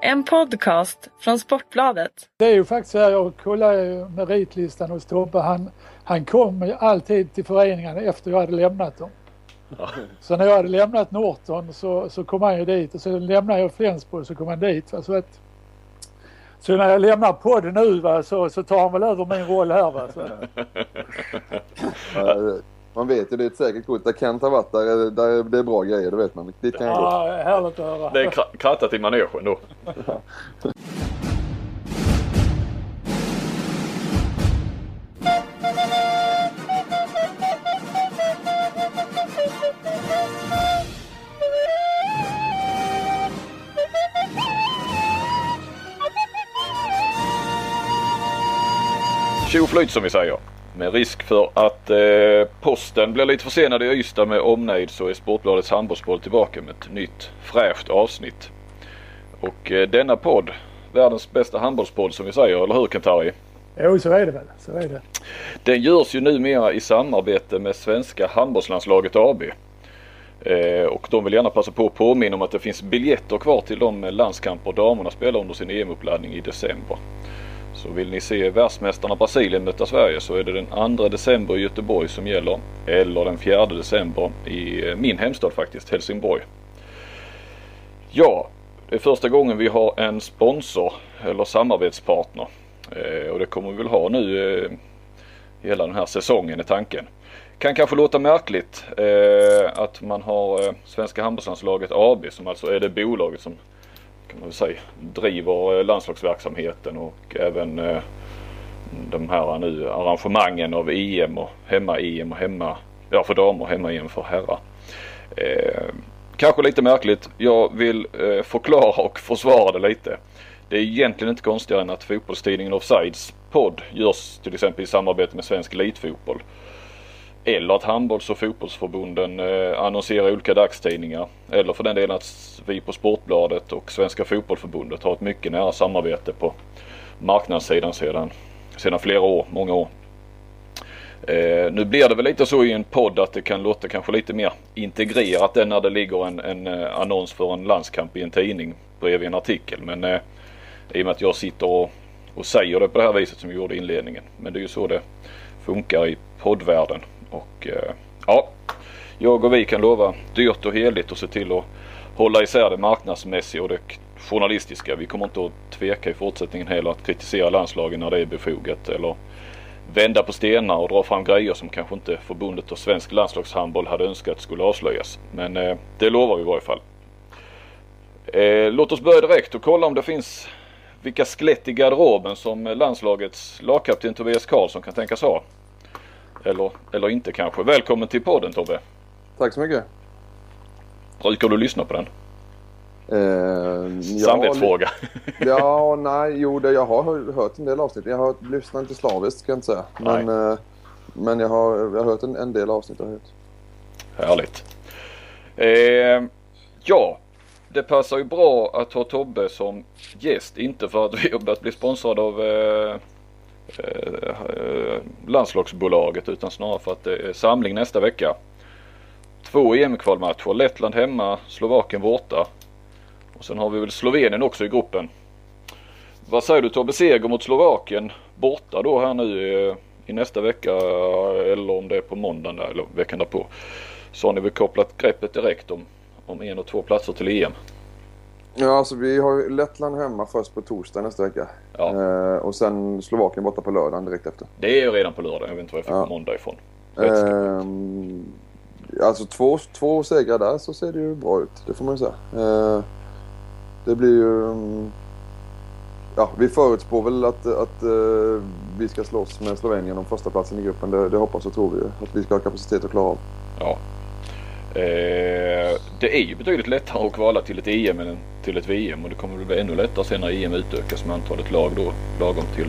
En podcast från Sportbladet. Det är ju faktiskt så här, jag kollar ju meritlistan hos Tobbe. Han, han kom ju alltid till föreningarna efter jag hade lämnat dem. Ja. Så när jag hade lämnat Norton så, så kom han ju dit och så lämnade jag Flensburg så kom han dit. Va? Så, att, så när jag lämnar podden nu va, så, så tar han väl över min roll här. Va? Så. Ja, man vet ju, det är ett säkert kort. Där Kent har varit där, där det är bra grejer, det vet man. Dit kan jag gå. Ja, härligt att höra. Det är kra- krattat i manegen då. Tjoflyt som vi säger. Med risk för att eh, posten blir lite försenad i Ystad med omnejd så är Sportbladets handbollsboll tillbaka med ett nytt fräscht avsnitt. Och eh, denna podd, världens bästa handbollspodd som vi säger, eller hur Kentari? Jo, så är det väl. Så är det. Den görs ju numera i samarbete med Svenska handbollslandslaget AB. Eh, och de vill gärna passa på att påminna om att det finns biljetter kvar till de landskamper damerna spelar under sin EM-uppladdning i december. Så vill ni se världsmästarna Brasilien möta Sverige så är det den 2 december i Göteborg som gäller. Eller den 4 december i eh, min hemstad faktiskt, Helsingborg. Ja, det är första gången vi har en sponsor eller samarbetspartner. Eh, och det kommer vi väl ha nu eh, hela den här säsongen i tanken. Kan kanske låta märkligt eh, att man har eh, Svenska handbollslandslaget AB som alltså är det bolaget som kan man säga driver eh, landslagsverksamheten och även eh, de här nu arrangemangen av EM och hemma-EM och hemma, ja för damer och hemma-EM för herrar. Eh, kanske lite märkligt. Jag vill eh, förklara och försvara det lite. Det är egentligen inte konstigare än att fotbollstidningen Offsides podd görs till exempel i samarbete med Svensk Elitfotboll. Eller att handbolls och fotbollsförbunden eh, annonserar i olika dagstidningar. Eller för den delen att vi på Sportbladet och Svenska Fotbollförbundet har ett mycket nära samarbete på marknadssidan sedan, sedan flera år, många år. Eh, nu blir det väl lite så i en podd att det kan låta kanske lite mer integrerat än när det ligger en, en eh, annons för en landskamp i en tidning bredvid en artikel. Men eh, i och med att jag sitter och, och säger det på det här viset som jag gjorde i inledningen. Men det är ju så det funkar i poddvärlden. Och eh, ja, jag och vi kan lova dyrt och heligt och se till att hålla isär det marknadsmässiga och det journalistiska. Vi kommer inte att tveka i fortsättningen heller att kritisera landslagen när det är befogat eller vända på stenar och dra fram grejer som kanske inte förbundet och svensk landslagshandboll hade önskat skulle avslöjas. Men eh, det lovar vi i varje fall. Eh, låt oss börja direkt och kolla om det finns vilka skelett i garderoben som landslagets lagkapten Tobias Karlsson kan tänkas ha. Eller, eller inte kanske. Välkommen till podden Tobbe. Tack så mycket. Brukar du lyssna på den? Eh, ja, Samvetsfråga. Ja, nej, jo, det, jag har hör- hört en del avsnitt. Jag har lyssnat inte slaviskt kan jag inte säga. Men, eh, men jag, har, jag har hört en, en del avsnitt. Har hört. Härligt. Eh, ja, det passar ju bra att ha Tobbe som gäst. Inte för att vi har börjat bli sponsrade av eh, Eh, landslagsbolaget utan snarare för att det är samling nästa vecka. Två EM-kvalmatcher. Lettland hemma, Slovakien borta. Och sen har vi väl Slovenien också i gruppen. Vad säger du Tobbe? Seger mot Slovakien borta då här nu i nästa vecka eller om det är på måndagen där, eller veckan därpå. Så har ni väl kopplat greppet direkt om, om en och två platser till EM. Ja, alltså vi har ju Lettland hemma först på torsdag nästa vecka. Ja. Eh, och sen Slovakien borta på lördagen direkt efter. Det är ju redan på lördag. Jag vet inte vad jag fick Ja. måndag ifrån. Ehm, alltså två, två segrar där så ser det ju bra ut. Det får man ju säga. Eh, det blir ju... mm, Ja, vi förutspår väl att, att eh, vi ska slåss med Slovenien om första platsen i gruppen. Det, det hoppas och tror vi att vi ska ha kapacitet att klara av. Ja. Eh, det är ju betydligt lättare att kvala till ett EM än till ett VM och det kommer väl bli ännu lättare sen när EM utökas med antalet lag då lagom till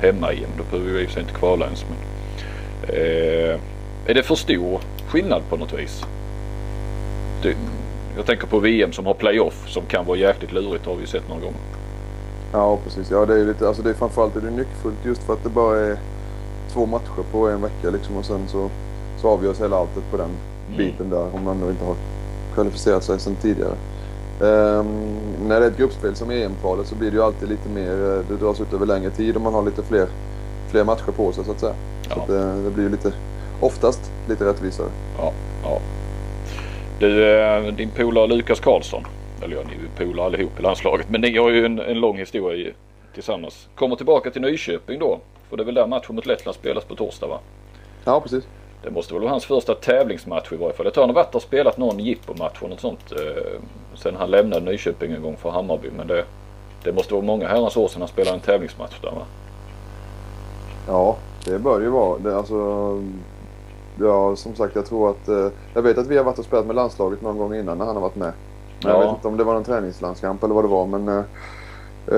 hemma-EM. Då behöver vi i och för sig inte kvala ens. Men, eh, är det för stor skillnad på något vis? Det, jag tänker på VM som har playoff som kan vara jäkligt lurigt. Det har vi ju sett några gånger. Ja, precis. Ja, det är lite, alltså det är framförallt är det nyckfullt just för att det bara är två matcher på en vecka liksom och sen så, så avgörs hela alltet på den biten där om man nu inte har kvalificerat sig sedan tidigare. Um, när det är ett gruppspel som EM-kvalet så blir det ju alltid lite mer, eh, det dras ut över längre tid och man har lite fler, fler matcher på sig så att säga. Ja. Så att det, det, blir ju lite, oftast lite rättvisare. Ja, ja. Du, eh, din polare Lukas Karlsson, eller ja, ni är ju polare allihop i landslaget, men ni har ju en, en lång historia tillsammans. Kommer tillbaka till Nyköping då, för det är väl där matchen mot Lettland spelas på torsdag va? Ja, precis. Det måste väl vara hans första tävlingsmatch i varje fall. Jag tror han har varit och spelat någon jippomatch och något sånt. Eh, sen han lämnade Nyköping en gång för Hammarby. Men det, det måste vara många herrans år sedan han spelade en tävlingsmatch där va? Ja, det bör ju vara. Det, alltså, ja, som sagt jag tror att... Eh, jag vet att vi har varit och spelat med landslaget någon gång innan när han har varit med. Ja. Jag vet inte om det var någon träningslandskamp eller vad det var men... Eh,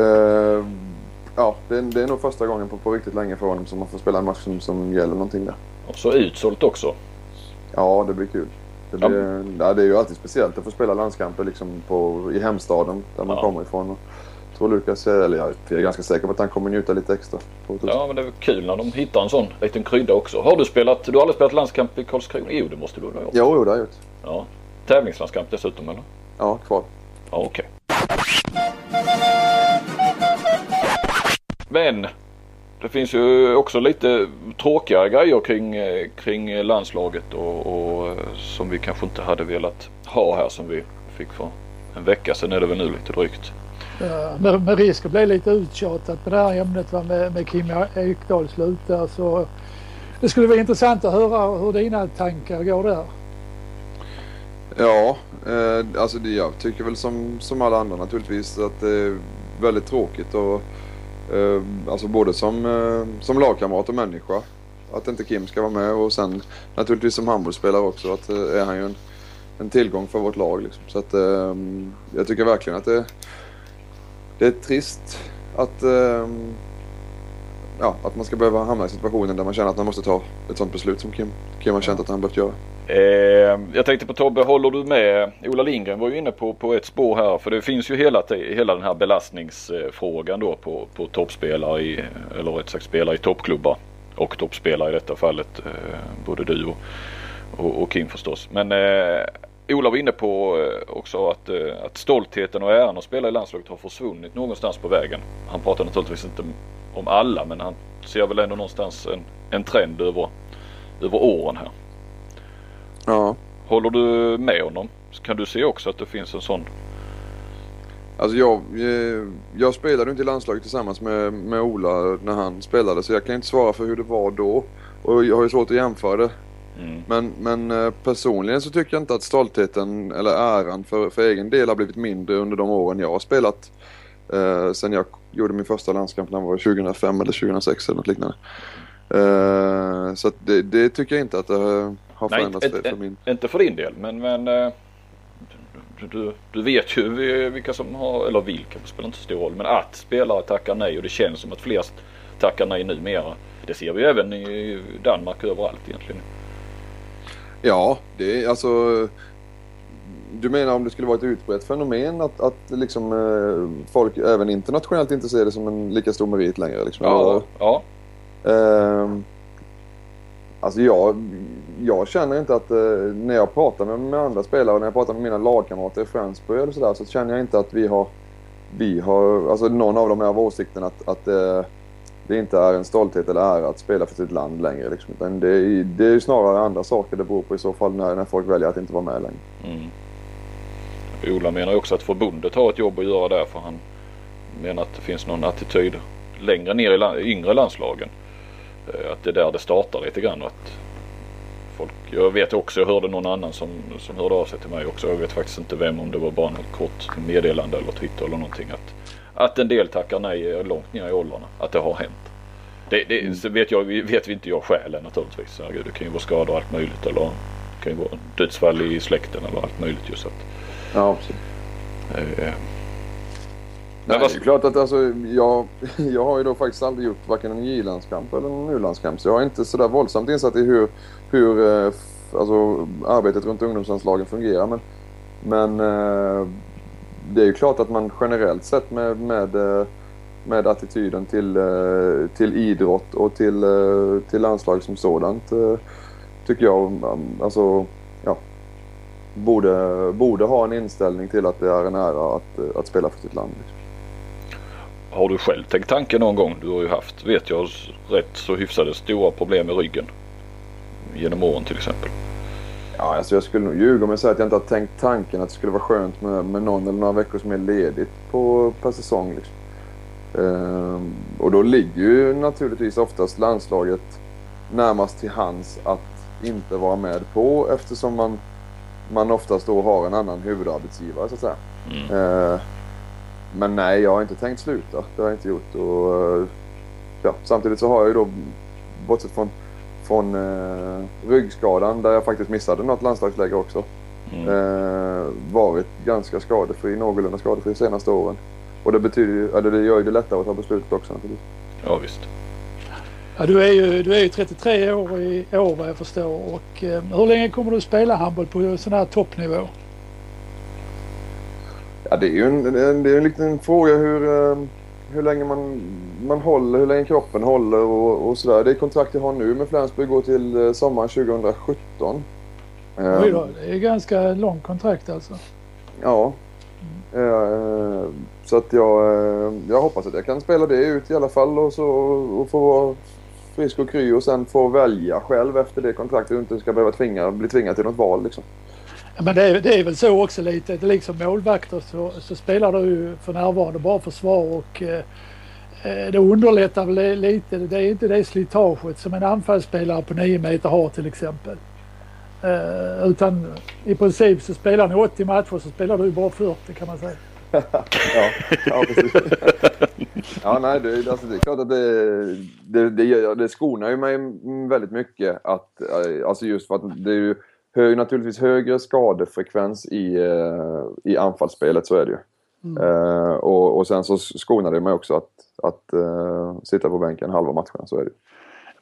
eh, ja, det, det, är nog första gången på, på riktigt länge för honom som man får spela en match som, som gäller någonting där. Och så utsålt också. Ja, det blir kul. Det, blir, ja. ja. det är ju alltid speciellt att få spela landskamper liksom på, i hemstaden där man ja. kommer ifrån. Och tror Lukas, eller jag är ganska säker på att han kommer njuta lite extra. ja, men det är kul när de hittar en sån liten krydda också. Har du spelat, du har aldrig spelat landskamp i Karlskrona? Jo, det måste du ha gjort. Jo, det har jag gjort. Ja. Tävlingslandskamp dessutom eller? Ja, kvar. Ja, okej. Okay. Men det finns ju också lite tråkiga grejer kring, eh, kring landslaget och, och, eh, som vi kanske inte hade velat ha här som vi fick för en vecka sedan är det väl nu lite drygt. Ja, med, med risk att bli lite uttjatat på det här ämnet va, med, med Kim Ekdahl slutar så det skulle vara intressant att höra hur dina tankar går där. Ja, eh, alltså det, jag tycker väl som, som alla andra naturligtvis att det är väldigt tråkigt och alltså både som, eh, som lagkamrat och människa. Att inte Kim ska vara med och sen naturligtvis som handbollsspelare också. Att eh, är han ju en, en tillgång för vårt lag. Liksom. Så att jag tycker verkligen att det, det är trist att, ja, att man ska behöva hamna i situationen där man känner att man måste ta ett sånt beslut som Kim, Kim har känt att han behövt göra. Eh, jag tänkte på Tobbe, håller du med? Ola Lindgren var ju inne på, på ett spår här för det finns ju hela, hela den här belastningsfrågan då på, på toppspelare i, eller rätt sagt spelare i toppklubbar och toppspelare i detta fallet. Eh, både du och, och, och, Kim förstås. Men eh, Ola var inne på eh, också att, eh, att stoltheten och äran att spela i landslaget har försvunnit någonstans på vägen. Han pratar naturligtvis inte om alla men han ser väl ändå någonstans en, en trend över, över åren här. Ja. Håller du med honom? Kan du se också att det finns en sån? Alltså jag, eh, jag spelade inte i landslaget tillsammans med, med Ola när han spelade så jag kan inte svara för hur det var då. Och jag har ju svårt att jämföra det. Mm. Men, men eh, personligen så tycker jag inte att stoltheten eller äran för, för egen del har blivit mindre under de åren jag har spelat. Eh, sen jag gjorde min första landskamp när jag var 2005 eller 2006 eller något liknande. Eh, så det, det, tycker jag inte att det har förändrats Nej, för, för min. Inte för din del men, men eh, du, du vet ju vilka som har, eller vilka, spelar inte så stor roll. Men att spelare tackar nej och det känns som att flest tackar nej numera. Det ser vi även i Danmark överallt egentligen. Ja, det är alltså du menar om det skulle vara ett utbrett fenomen att, att liksom, eh, folk även internationellt inte ser det som en lika stor merit längre? Liksom, ja. ja. Eh, Alltså jag, jag känner inte att eh, när jag pratar med, med andra spelare och när jag pratar med mina lagkamrater i Friendsburg eller sådär så känner jag inte att vi har, vi har, alltså någon av dem är av åsikten att, att eh, det inte är en stolthet eller ära att spela för sitt land längre. Liksom. Utan det, är, det är snarare andra saker det beror på i så fall när, när folk väljer att inte vara med längre. Mm. Ola menar också att förbundet har ett jobb att göra där för han menar att det finns någon attityd längre ner i yngre landslagen eh, att det är där det startar lite grann. Att folk, jag vet också, jag hörde någon annan som, som hörde av sig till mig också. Jag vet faktiskt inte vem, om det var bara något kort meddelande eller Twitter eller någonting. Att, att en del tackar nej långt ner i åldrarna. Att det har hänt. Det, det mm. vet, jag, vet vi inte jag skälen naturligtvis. Herregud, det kan ju vara skador och allt möjligt. Eller det kan ju vara dödsfall i släkten eller allt möjligt. Just att, ja, precis. Eh, Nej, det är klart att alltså, jag, jag har ju då faktiskt aldrig gjort varken en J-landskamp eller en U-landskamp. Så jag är inte sådär våldsamt insatt i hur, hur eh, alltså, arbetet runt ungdomslandslagen fungerar. Men, men eh, det är ju klart att man generellt sett med, med, eh, med attityden till, eh, till idrott och till, eh, till landslag som sådant tycker jag, alltså, ja. borde, borde ha en inställning till att det är en ära att, att spela för sitt land. Liksom. Har du själv tänkt tanken någon gång? Du har ju haft, vet jag, rätt så hyfsade stora problem med ryggen. Genom åren till exempel. Ja, alltså jag skulle nog ljuga om jag säger att jag inte har tänkt tanken att det skulle vara skönt med, med någon eller några veckor som är ledigt på, per säsong. Liksom. Ehm, och då ligger ju naturligtvis oftast landslaget närmast till hands att inte vara med på eftersom man, man oftast då har en annan huvudarbetsgivare så att säga. Mm. Ehm, men nej, jag har inte tänkt sluta. Det har jag inte gjort. Och, ja, samtidigt så har jag ju då, bortsett från, från eh, ryggskadan där jag faktiskt missade något landslagsläge också. Mm. Eh, varit ganska skadefri, någorlunda skadefri de senaste åren. Och det betyder eller det gör ju det lättare att ta beslutet också naturligtvis. Ja visst. Ja, du, är ju, du är ju 33 år i år vad jag förstår. Och, eh, hur länge kommer du spela handboll på sån här toppnivå? Ja, det är ju en, det är en liten fråga hur, eh, hur länge man, man håller, hur länge kroppen håller och, och sådär. Det kontrakt jag har nu med Flensburg går till eh, sommaren 2017. Oj då, det är ganska långt kontrakt alltså. Ja. Mm. Så att jag, jag hoppas att jag kan spela det ut i alla fall och, så, och få vara frisk och kry och sen få välja själv efter det kontraktet och inte ska behöva tvinga, bli tvingad till något val liksom. Men det är, det är väl så också lite, det liksom målvakter så, så spelar du ju för närvarande bara försvar och eh, eh det underlättar väl lite. Det är inte det slitaget som en anfallsspelare på 9 meter har till exempel. Eh, utan i princip så spelar ni 80 matcher så spelar du bara 40 kan man säga. ja, ja, precis. ja, nej, det, alltså, det är klart att det, det, det, det skonar ju mig väldigt mycket att, eh, alltså just för att det är ju hög, naturligtvis högre skadefrekvens i, uh, i anfallsspelet, så är det ju. Mm. Uh, och, och sen så skonar det mig också att, att uh, sitta på bänken halva matchen, så är det.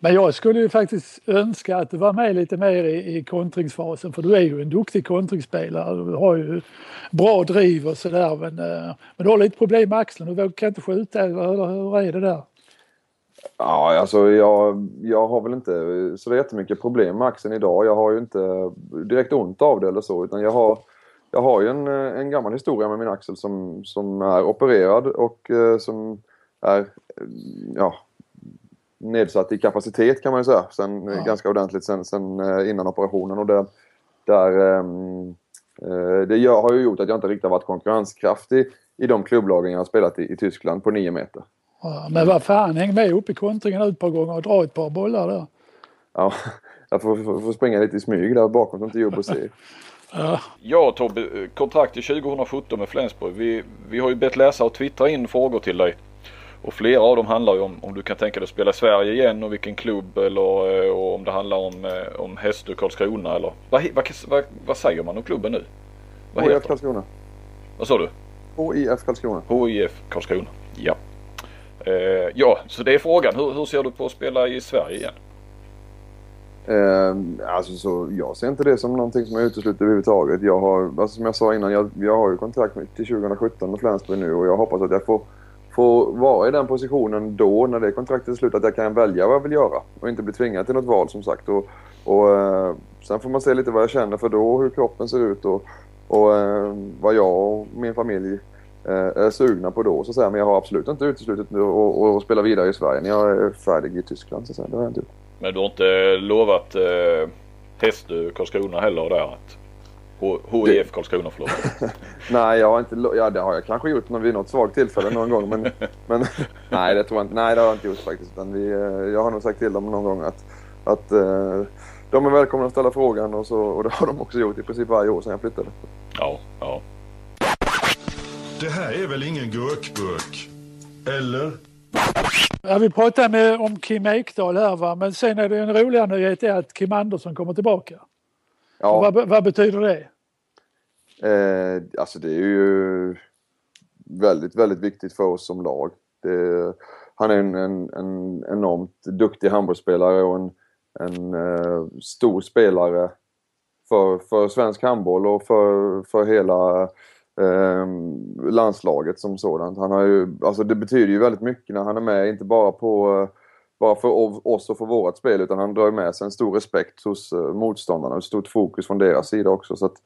Men jag skulle ju faktiskt önska att du var med lite mer i, i kontringsfasen för du är ju en duktig kontringsspelare. Du har ju bra driv och sådär men, men du har lite problem med axeln. Du kan inte skjuta eller hur är det där? Ja, alltså jag, jag har väl inte så jättemycket problem med axeln idag. Jag har ju inte direkt ont av det eller så utan jag har, jag har ju en, en gammal historia med min axel som, som är opererad och eh, som är ja, nedsatt i kapacitet kan man ju säga. Sen, ja. Ganska ordentligt sen, sen eh, innan operationen. Och det, där, ehm, eh, det har ju gjort att jag inte riktigt varit konkurrenskraftig i de klubblagen jag har spelat i, i Tyskland på 9 meter. Men vad fan, häng med upp i kontringen ett par gånger och dra ett par bollar där. Ja, jag får, får, får springa lite i smyg där bakom så inte Jobbo ser. Ja. ja Tobbe, kontrakt till 2017 med Flensburg. Vi, vi har ju bett läsare att twittra in frågor till dig. Och flera av dem handlar ju om om du kan tänka dig att spela i Sverige igen och vilken klubb eller eh, och om det handlar om, eh, om Hästö Karlskrona eller vad, vad, vad, vad säger man om klubben nu? HIF Karlskrona. Vad sa du? HIF Karlskrona. HIF Karlskrona, ja. Eh, ja, så det är frågan. Hur, hur, ser du på att spela i Sverige igen? Eh, alltså så, jag ser inte det som någonting som är uteslutet överhuvudtaget. Jag har, alltså som jag sa innan, jag, jag har ju kontrakt till 2017 med Flensburg nu och jag hoppas att jag får, får vara i den positionen då när det kontraktet är slut att jag kan välja vad jag vill göra och inte bli tvingad till något val som sagt. Och, och eh, sen får man se lite vad jag känner för då, hur kroppen ser ut och, och eh, vad jag och min familj är sugna på då så att säga. Men jag har absolut inte uteslutit att spela vidare i Sverige när jag är färdig i Tyskland så att säga. Det har jag inte gjort. Men du har inte lovat eh, Hästö Karlskrona heller där? Att HIF Karlskrona förlåt. nej, jag har inte, ja det har jag kanske gjort vid något svagt tillfälle någon gång. Men, men nej, det tror jag inte. Nej, det har jag inte gjort faktiskt. Utan vi, eh, jag har nog sagt till dem någon gång att, att uh, de är välkomna att ställa frågan och, så, och det har de också gjort i princip varje år sedan jag flyttade. Ja, ja. Det här är väl ingen gurkburk? Eller? Ja, vi pratade med, om Kim Ekdahl här va? men sen är det en roligare nyhet är att Kim Andersson kommer tillbaka. Ja. Vad, vad, betyder det? Eh, alltså det är ju väldigt, väldigt viktigt för oss som lag. Det, han är en, en, en enormt duktig handbollsspelare och en, en uh, stor spelare för, för svensk handboll och för, för hela eh, landslaget som sådant. Han har ju, alltså det betyder ju väldigt mycket när han är med, inte bara på bara för oss och för vårt spel utan han drar med sig en stor respekt hos uh, motståndarna och ett stort fokus från deras sida också. Så att,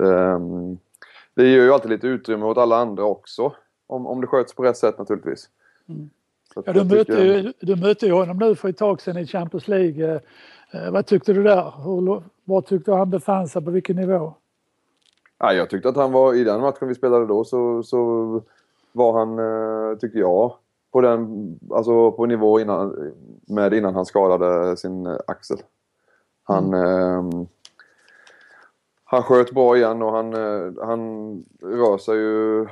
Um, det ger ju alltid lite utrymme åt alla andra också. Om, om det sköts på rätt sätt naturligtvis. Mm. Ja, du, mötte ju, du mötte ju honom nu för ett tag sedan i Champions League. Eh, vad tyckte du där? Hur, var tyckte du han befann sig? På vilken nivå? Ja, jag tyckte att han var, i den matchen vi spelade då så, så var han, eh, tycker jag, på den, alltså på nivå innan, med innan han skadade sin axel. Han, mm. eh, han sköt bra igen och han, eh, han rör sig ju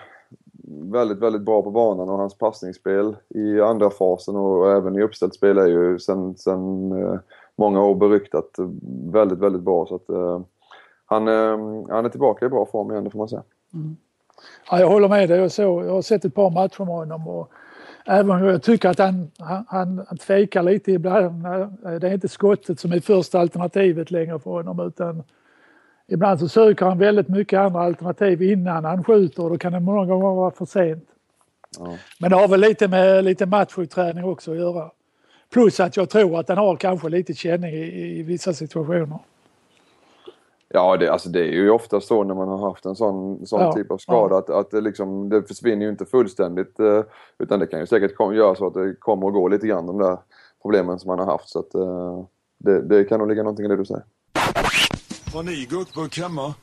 väldigt, väldigt bra på banan och hans passningsspel i andra fasen och även i uppställt spel är ju sen, sen eh, många år beryktat väldigt, väldigt bra. Så att, eh, han, eh, han är tillbaka i bra form igen, det får man säga. Mm. Ja, jag håller med dig. Jag, såg, jag har sett ett par matcher med honom och även om jag tycker att han, han, han tvekar lite ibland. Det är inte skottet som är första alternativet längre för honom utan ibland så söker han väldigt mycket andra alternativ innan han skjuter och då kan det många gånger vara för sent. Ja. Men det har väl lite med lite matchutträning också att göra. Plus att jag tror att han har kanske lite känning i, i vissa situationer. Ja, det, alltså det är ju ofta så när man har haft en sån, sån ja, typ av skada ja. att, att det, liksom, det försvinner ju inte fullständigt. Eh, utan det kan ju säkert kom, göra så att det kommer att gå lite grann de där problemen som man har haft. Så att, eh, det, det kan nog ligga någonting i det du säger. Har ni gurkburk hemma?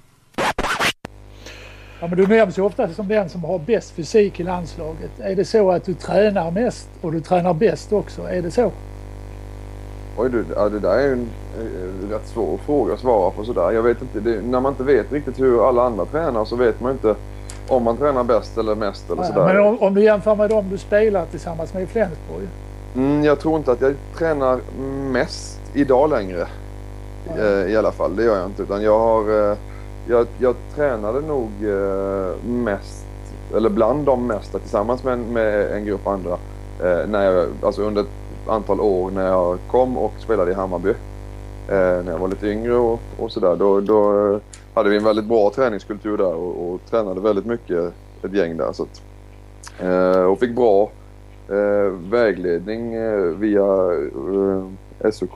Ja, men du nämns ju ofta som den som har bäst fysik i landslaget. Är det så att du tränar mest och du tränar bäst också? Är det så? Oj du, ja, det där är en, en rätt svår fråga att svara på sådär. Jag vet inte, det, när man inte vet riktigt hur alla andra tränar så vet man inte om man tränar bäst eller mest eller ja, sådär. Men om, om, du jämför med dem du spelar tillsammans med i Flensburg? Mm, jag tror inte att jag tränar mest idag längre. Eh, I alla fall, det gör jag inte. Utan jag har... Eh, jag, jag tränade nog eh, mest, eller bland de mesta tillsammans med, med en grupp andra. när jag, alltså under antal år när jag kom och spelade i Hammarby. Eh, när jag var lite yngre och, och sådär. Då, då hade vi en väldigt bra träningskultur där och, och tränade väldigt mycket ett gäng där. Så att, eh, och fick bra eh, vägledning via eh, SOK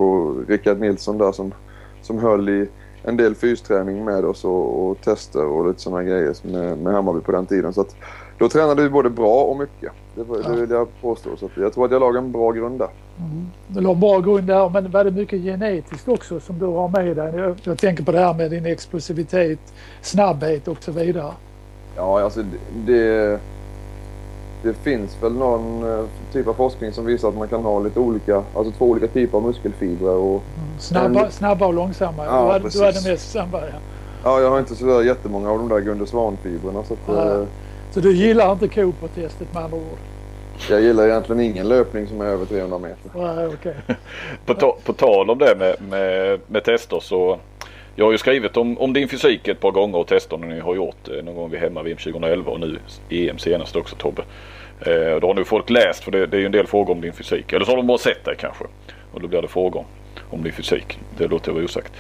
Rickard Nilsson där som, som höll i en del fysträning med oss och, och tester och lite sådana grejer med, med Hammarby på den tiden. Så att, då tränade vi både bra och mycket. Det, ja. det vill jag påstå. Så jag tror att jag lagade en bra grund där. Mm. Du la en bra grund där, men var det mycket genetiskt också som du har med dig? Jag, jag tänker på det här med din explosivitet, snabbhet och så vidare. Ja, alltså det, det det finns väl någon eh, typ av forskning som visar att man kan ha lite olika, alltså två olika typer av muskelfibrer. Och mm. snabba, en... snabba och långsamma. Ja, du, hade, du hade mest snabba ja. Ja, jag har inte sådär jättemånga av de där Gunde Svan-fibrerna. Så, att, ja. eh... så du gillar inte Cooper-testet med andra ord? Jag gillar egentligen ingen löpning som är över 300 meter. Ja, okay. på, ta på tal om det med, med, med tester så jag har ju skrivit om, om din fysik ett par gånger och testerna ni har gjort eh, någon gång vid hemma-VM 2011 och nu EM senast också Tobbe. Eh, då har nu folk läst för det, det är ju en del frågor om din fysik. Eller så har de bara sett dig kanske. Och då blir det frågor om din fysik. Det låter jag vara osagt.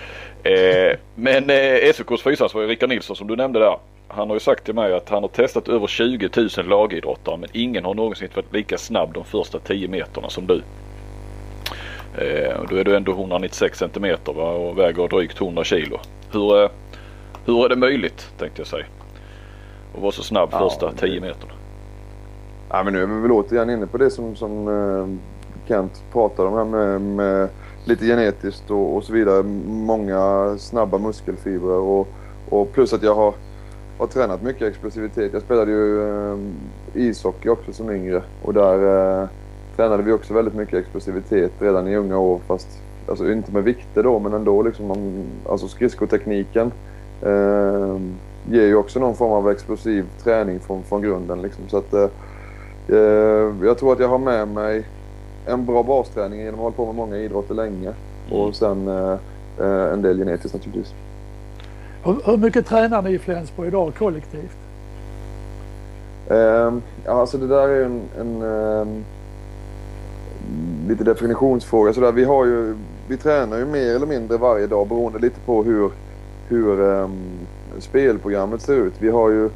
Eh, men eh, SOKs fysansvarige Rickard Nilsson som du nämnde där. Han har ju sagt till mig att han har testat över 20 000 lagidrottare men ingen har någonsin varit lika snabb de första 10 meterna som du. Eh, då är du ändå 196 centimeter va? och väger drygt 100 kilo. Hur, eh, hur är det möjligt tänkte jag säga? Att vara så snabb ja, första 10 meterna. Ja, men nu är vi väl återigen inne på det som, som eh, Kent pratade om här med, med lite genetiskt och, och, så vidare. Många snabba muskelfibrer och, och plus att jag har, har tränat mycket explosivitet. Jag spelade ju eh, ishockey också som yngre och där eh, tränade vi också väldigt mycket explosivitet redan i unga år. Fast alltså, inte med vikter då, men ändå liksom, alltså skridskotekniken eh, ger ju också någon form av explosiv träning från, från grunden. Liksom. Så att, eh, jag tror att jag har med mig en bra basträning genom att hålla på med många idrotter länge. Mm. Och sen eh, eh, en del genetiskt naturligtvis. Hur, hur mycket tränar ni i Flensburg idag kollektivt? Eh, alltså det där är en, en eh, lite definitionsfråga. Så där, vi, har ju, vi tränar ju mer eller mindre varje dag beroende lite på hur, hur um, spelprogrammet ser ut. Vi har ju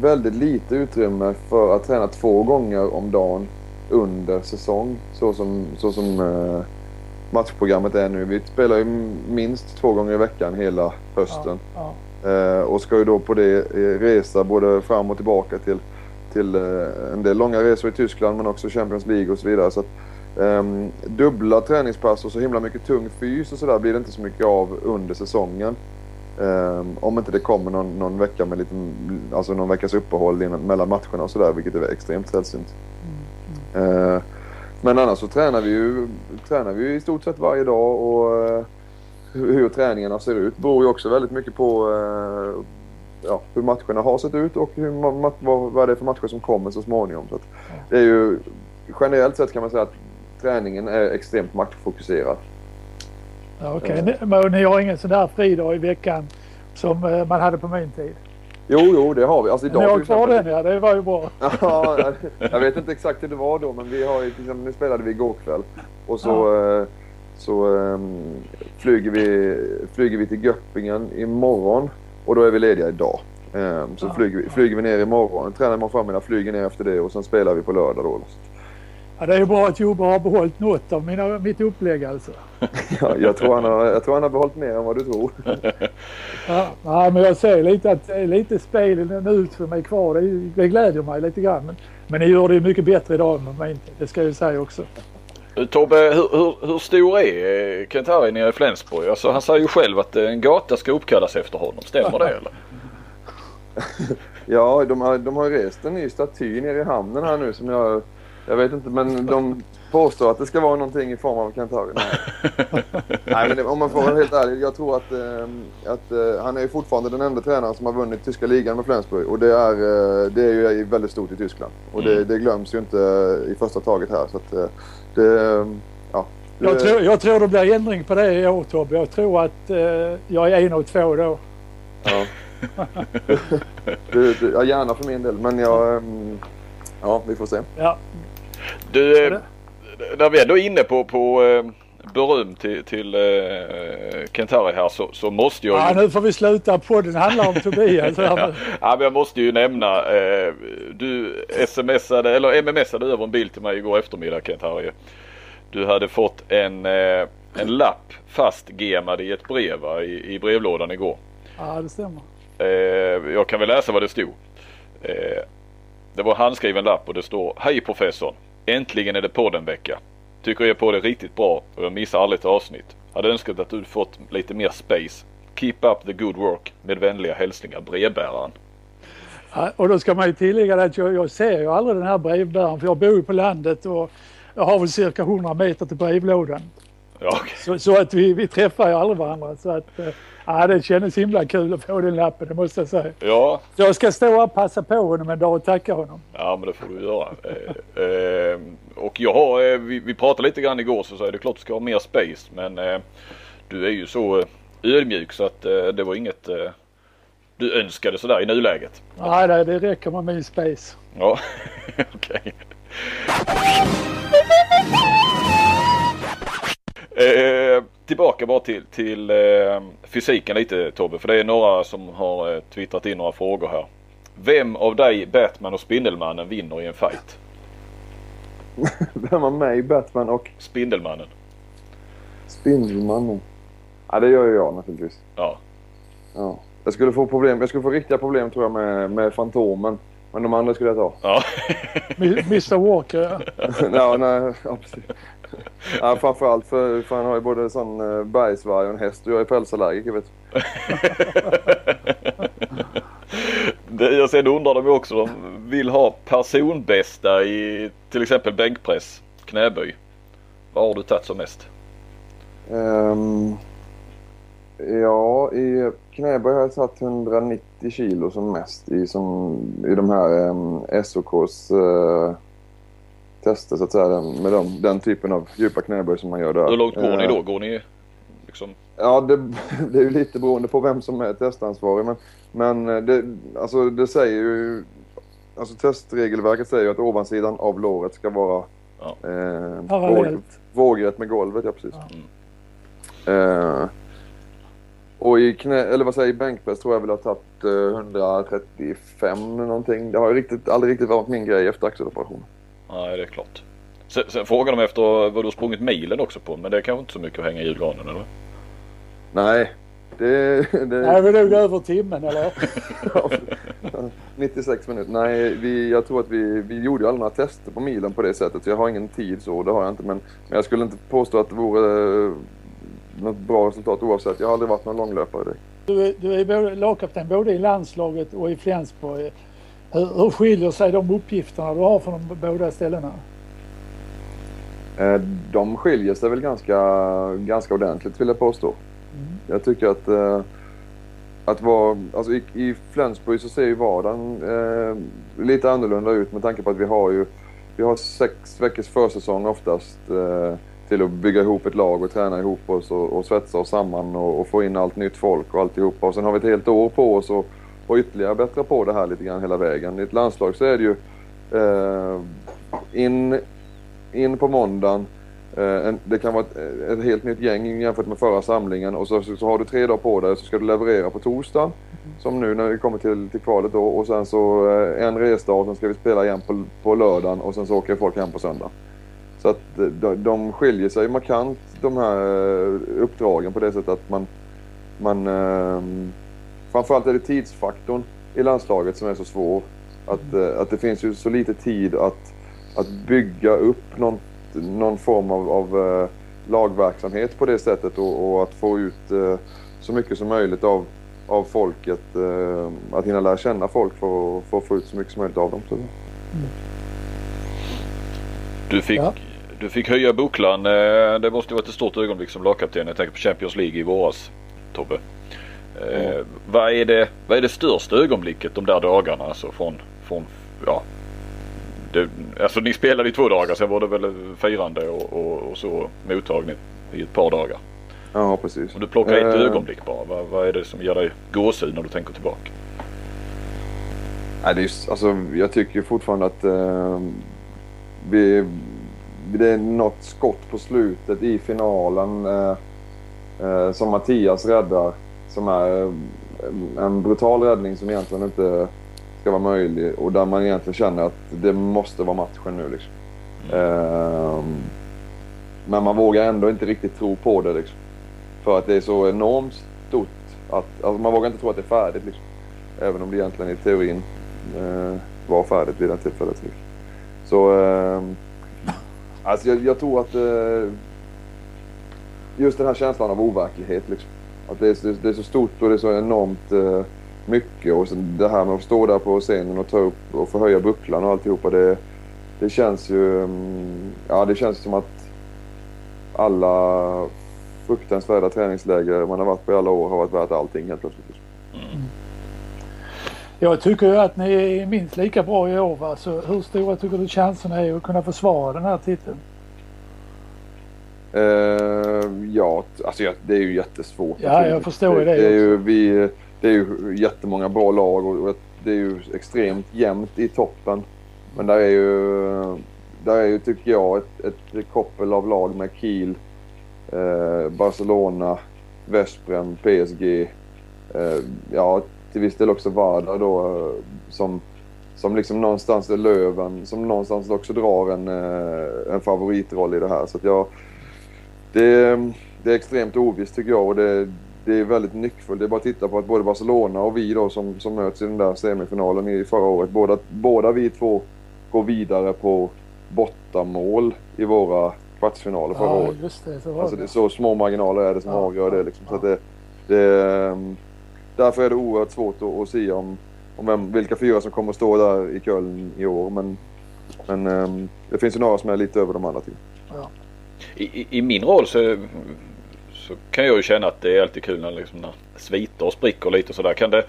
väldigt lite utrymme för att träna två gånger om dagen under säsong. Så som, så som uh, matchprogrammet är nu. Vi spelar ju minst två gånger i veckan hela hösten. Ja, ja. Eh, och ska ju då på det eh, resa både fram och tillbaka till, till eh, en del långa resor i Tyskland men också Champions League och så vidare. Så att, ehm, dubbla träningspass och så himla mycket tung fys och sådär blir det inte så mycket av under säsongen. Ehm, om inte det kommer någon, någon vecka med lite, alltså någon veckas uppehåll innan, mellan matcherna och sådär vilket är extremt sällsynt. Eh, men annars så tränar vi ju, tränar vi ju i stort sett varje dag och eh, hur, hur träningarna ser ut beror ju också väldigt mycket på eh, ja, hur matcherna har sett ut och hur, vad, vad det är för matcher som kommer så småningom. Så det är ju, generellt sett kan man säga att träningen är extremt matchfokuserad. Ja, Okej, Ni- men ni har ingen sån där fridag i veckan som eh, man hade på min tid? Jo, jo, det har vi. Alltså idag Ni har kvar den ja, det var ju bra. Ja, jag- vet inte exakt hur det var då men vi har ju, exempel, nu spelade vi igår kväll och så, eh, så ehm, flyger, vi, flyger vi till Göppingen imorgon och då är vi lediga idag. Ehm, så Ja. flyger, vi, flyger vi ner imorgon, tränar imorgon förmiddag, flyger ner efter det och sen spelar vi på lördag då. Ja, det är ju bra att Jobbe har behållit något av mina, mitt upplägg alltså. Ja, jag, tror han har, jag tror han har behållit mer än vad du tror. Ja, ja, men jag ser lite att det är lite spel nu som är kvar. Det, det glädjer mig lite grann. Men, men ni gör det mycket bättre idag än min tid. Det ska jag ju säga också. Tobbe, hur, hur, hur stor är eh, Kent Harry nere i Flensburg? Alltså, han säger ju själv att eh, en gata ska uppkallas efter honom. Stämmer det eller? Ja, de har, de har rest en ny staty nere i hamnen här nu som jag... Jag vet inte, men de påstår att det ska vara någonting i form av Kentari. Nej, Nej men om man får vara helt ärlig. Jag tror att, eh, att eh, han är ju fortfarande den enda tränaren som har vunnit tyska ligan med Flensburg. Och det är, eh, det är ju väldigt stort i Tyskland. Och det, Mm. det glöms ju inte i första taget här. Så att, eh, det, ja, det, Jag tror, jag tror det blir ändring på det i år Tobbe. Jag tror att eh, jag är en av två då. Ja. det, det, ja, gärna för min del. Men jag... ehm, Ja, vi får se. Ja, Du, eh, när vi ändå är inne på, på eh, beröm till, till eh, Kent Harry här så, så måste jag ja, ju... nu får vi sluta. Podden handlar om Tobias. Ja, ja, men jag måste ju nämna. Eh, du smsade eller mmsade över en bild till mig igår eftermiddag Kent Harry. Du hade fått en, eh, en lapp fastgemad i ett brev va, i, i brevlådan igår. ja, det stämmer. Jag kan väl läsa vad det stod. Det var en handskriven lapp och det står Hej professorn! Äntligen är det podden-vecka. Tycker er på det riktigt bra och jag missar aldrig ett avsnitt. Hade önskat att du fått lite mer space. Keep up the good work. Med vänliga hälsningar brevbäraren. Ja, och då ska man ju tillägga att jag, jag ser ju aldrig den här brevbäraren för jag bor ju på landet och jag har väl cirka 100 meter till brevlådan. Ja, okej. Så, så att vi, vi träffar ju aldrig varandra. Så att, eh, ja, det kändes himla kul att få den lappen, det måste jag säga. ja, jag ska stå och passa på honom en dag och tacka honom. ja men det får du göra. Eh, eh, och jag har, eh, vi, vi pratade lite grann igår så sa jag det är klart du ska ha mer space men eh, du är ju så eh, ödmjuk så att eh, det var inget du önskade sådär i nuläget. Nej, det, det räcker med min space. Ja, okej. Eh, tillbaka bara till, till eh, fysiken lite Tobbe, för det är några som har eh, twittrat in några frågor här. Vem av dig, Batman och Spindelmannen vinner i en fight? Vem har mig, Batman och Spindelmannen. Spindelmannen? Ja, det gör ju jag naturligtvis. Ja. Ja. Jag skulle få problem. Jag skulle få riktiga problem tror jag med, med Fantomen. Men de andra skulle jag ta. Ja. Mr Walker, ja. ja, nej, ja, precis. Ja, framförallt för, för han har ju både sån uh, bergsvarg och en häst och jag är pälsallergiker vet du. det, och sen undrar de ju också, de vill ha personbästa i till exempel bänkpress, knäböj. Vad har du tagit som mest? Ehm, ja, i knäböj har jag satt 190 kilo som mest i, som, i de här um, SOKs eh, tester så att säga. Den, med dem, den typen av djupa knäböj som man gör där. Hur långt går ni Eh, då? Går ni liksom Ja, det, det är ju lite beroende på vem som är testansvarig. Men, men eh, det, alltså, det säger ju... Alltså testregelverket säger ju att ovansidan av låret ska vara Ja. eh, våg, vågrätt med golvet. Ja, precis. Eh, och i knä, eller vad säger jag, i bänkpress tror jag väl har tagit eh, 135 någonting. Det har ju riktigt, aldrig riktigt varit min grej efter axeloperationen. Nej, det är klart. Sen, sen frågar de efter vad du har sprungit milen också på, men det är kanske inte så mycket att hänga i julgranen eller? Nej, Det, det, Nej, vi nog över timmen eller? 96 minuter. Nej, vi, jag tror att vi, vi gjorde ju aldrig några tester på milen på det sättet. Så jag har ingen tid så, det har jag inte. Men, men jag skulle inte påstå att det vore eh, något bra resultat oavsett. Jag har aldrig varit någon långlöpare. Du, är- du är både, lagkapten både i landslaget och i Flensburg. Hur, hur skiljer sig de uppgifterna du har från de båda ställena? Eh, De skiljer sig väl ganska, ganska ordentligt vill jag påstå. Jag tycker att, eh, att vara, alltså i, i Flensburg så ser ju vardagen eh, lite annorlunda ut med tanke på att vi har ju vi har sex veckors försäsong oftast eh, till att bygga ihop ett lag och träna ihop oss och, och svetsa oss samman och, och få in allt nytt folk och alltihopa. Och sen har vi ett helt år på oss och, och ytterligare bättra på det här lite grann hela vägen. I ett landslag så är det ju eh, in, in på måndagen Eh, en, det kan vara ett, ett helt nytt gäng jämfört med förra samlingen och så, så, så har du tre dagar på dig så ska du leverera på torsdagen. Som nu när vi kommer till, till kvalet då och sen så eh, en resdag och sen ska vi spela igen på, på lördagen och sen så åker folk hem på söndag. Så att eh, de, de skiljer sig markant de här eh, uppdragen på det sättet att man, man eh, framförallt är det tidsfaktorn i landslaget som är så svår. Att, eh, att det finns ju så lite tid att, att bygga upp någon någon form av, av eh, lagverksamhet på det sättet och, och att få ut eh, så mycket som möjligt av, av folket. Att hinna lära känna folk för, för att få ut så mycket som möjligt av dem. Så. Du fick, Ja. du fick höja bucklan. Det måste varit ett stort ögonblick som lagkapten. Jag tänker på Champions League i våras, Tobbe. Eh, vad, är det, vad är det största ögonblicket de där dagarna? Alltså från, från ja. Det, alltså ni spelade i två dagar, sen var det väl firande och, och, och så mottagning i ett par dagar. Ja, precis. Om du plockar ett Eh, ögonblick bara, vad, vad är det som ger dig gåshud när du tänker tillbaka? Nej, det är, just- alltså, jag tycker fortfarande att eh, vi, det är något skott på slutet i finalen eh, som Mattias räddar. Som är eh, en brutal räddning som egentligen inte ska vara möjlig och där man egentligen känner att det måste vara matchen nu. Liksom. Eh, men man vågar ändå inte riktigt tro på det. Liksom. För att det är så enormt stort. Att, alltså man vågar inte tro att det är färdigt. Liksom. Även om det egentligen i teorin eh, var färdigt vid det tillfället. Liksom. Så eh, alltså jag, jag tror att eh, just den här känslan av overklighet. Liksom. Att det är, så- det är så stort och det är så enormt eh, mycket. Och sen det här med att stå där på scenen och ta upp och förhöja bucklan och alltihopa. Det, det känns ju mm, ja, det känns som att alla fruktansvärda träningsläger man har varit på i alla år har varit värt allting helt plötsligt. Mm. Jag tycker ju att ni är minst lika bra i år. Va? Så hur stora tycker du chanserna är att kunna försvara den här titeln? Eh, ja, alltså det är ju jättesvårt. Ja, jag förstår ju det Det är ju, vi, det är ju jättemånga bra lag och det är ju extremt jämnt i toppen. Men där är ju, där är ju tycker jag, ett, ett koppel av lag med Kiel, eh, Barcelona, Veszprem, PSG. Eh, ja, till viss del också Vardar då eh, som, som liksom någonstans är Löven som någonstans också drar en, eh, en favoritroll i det här. Så att jag, det, det är extremt ovisst tycker jag och det, det är väldigt nyckfullt. Det är bara att titta på att både Barcelona och vi då som, som möts i den där semifinalen i förra året. Båda, båda vi två går vidare på bortamål i våra kvartsfinaler förra Ja, året. just det. Så var Alltså det så små marginaler är det som Ja, avgör det. ja, Liksom. Så ja. att det, det, ehm, därför är det oerhört svårt att, att se om, om vem, vilka fyra som kommer att stå där i Köln i år. Men, men ehm, det finns ju några som är lite över de andra. Tycker jag. I, i, min roll så, så kan jag ju känna att det är alltid kul när, liksom, när sviter och spricker lite och sådär. Kan det,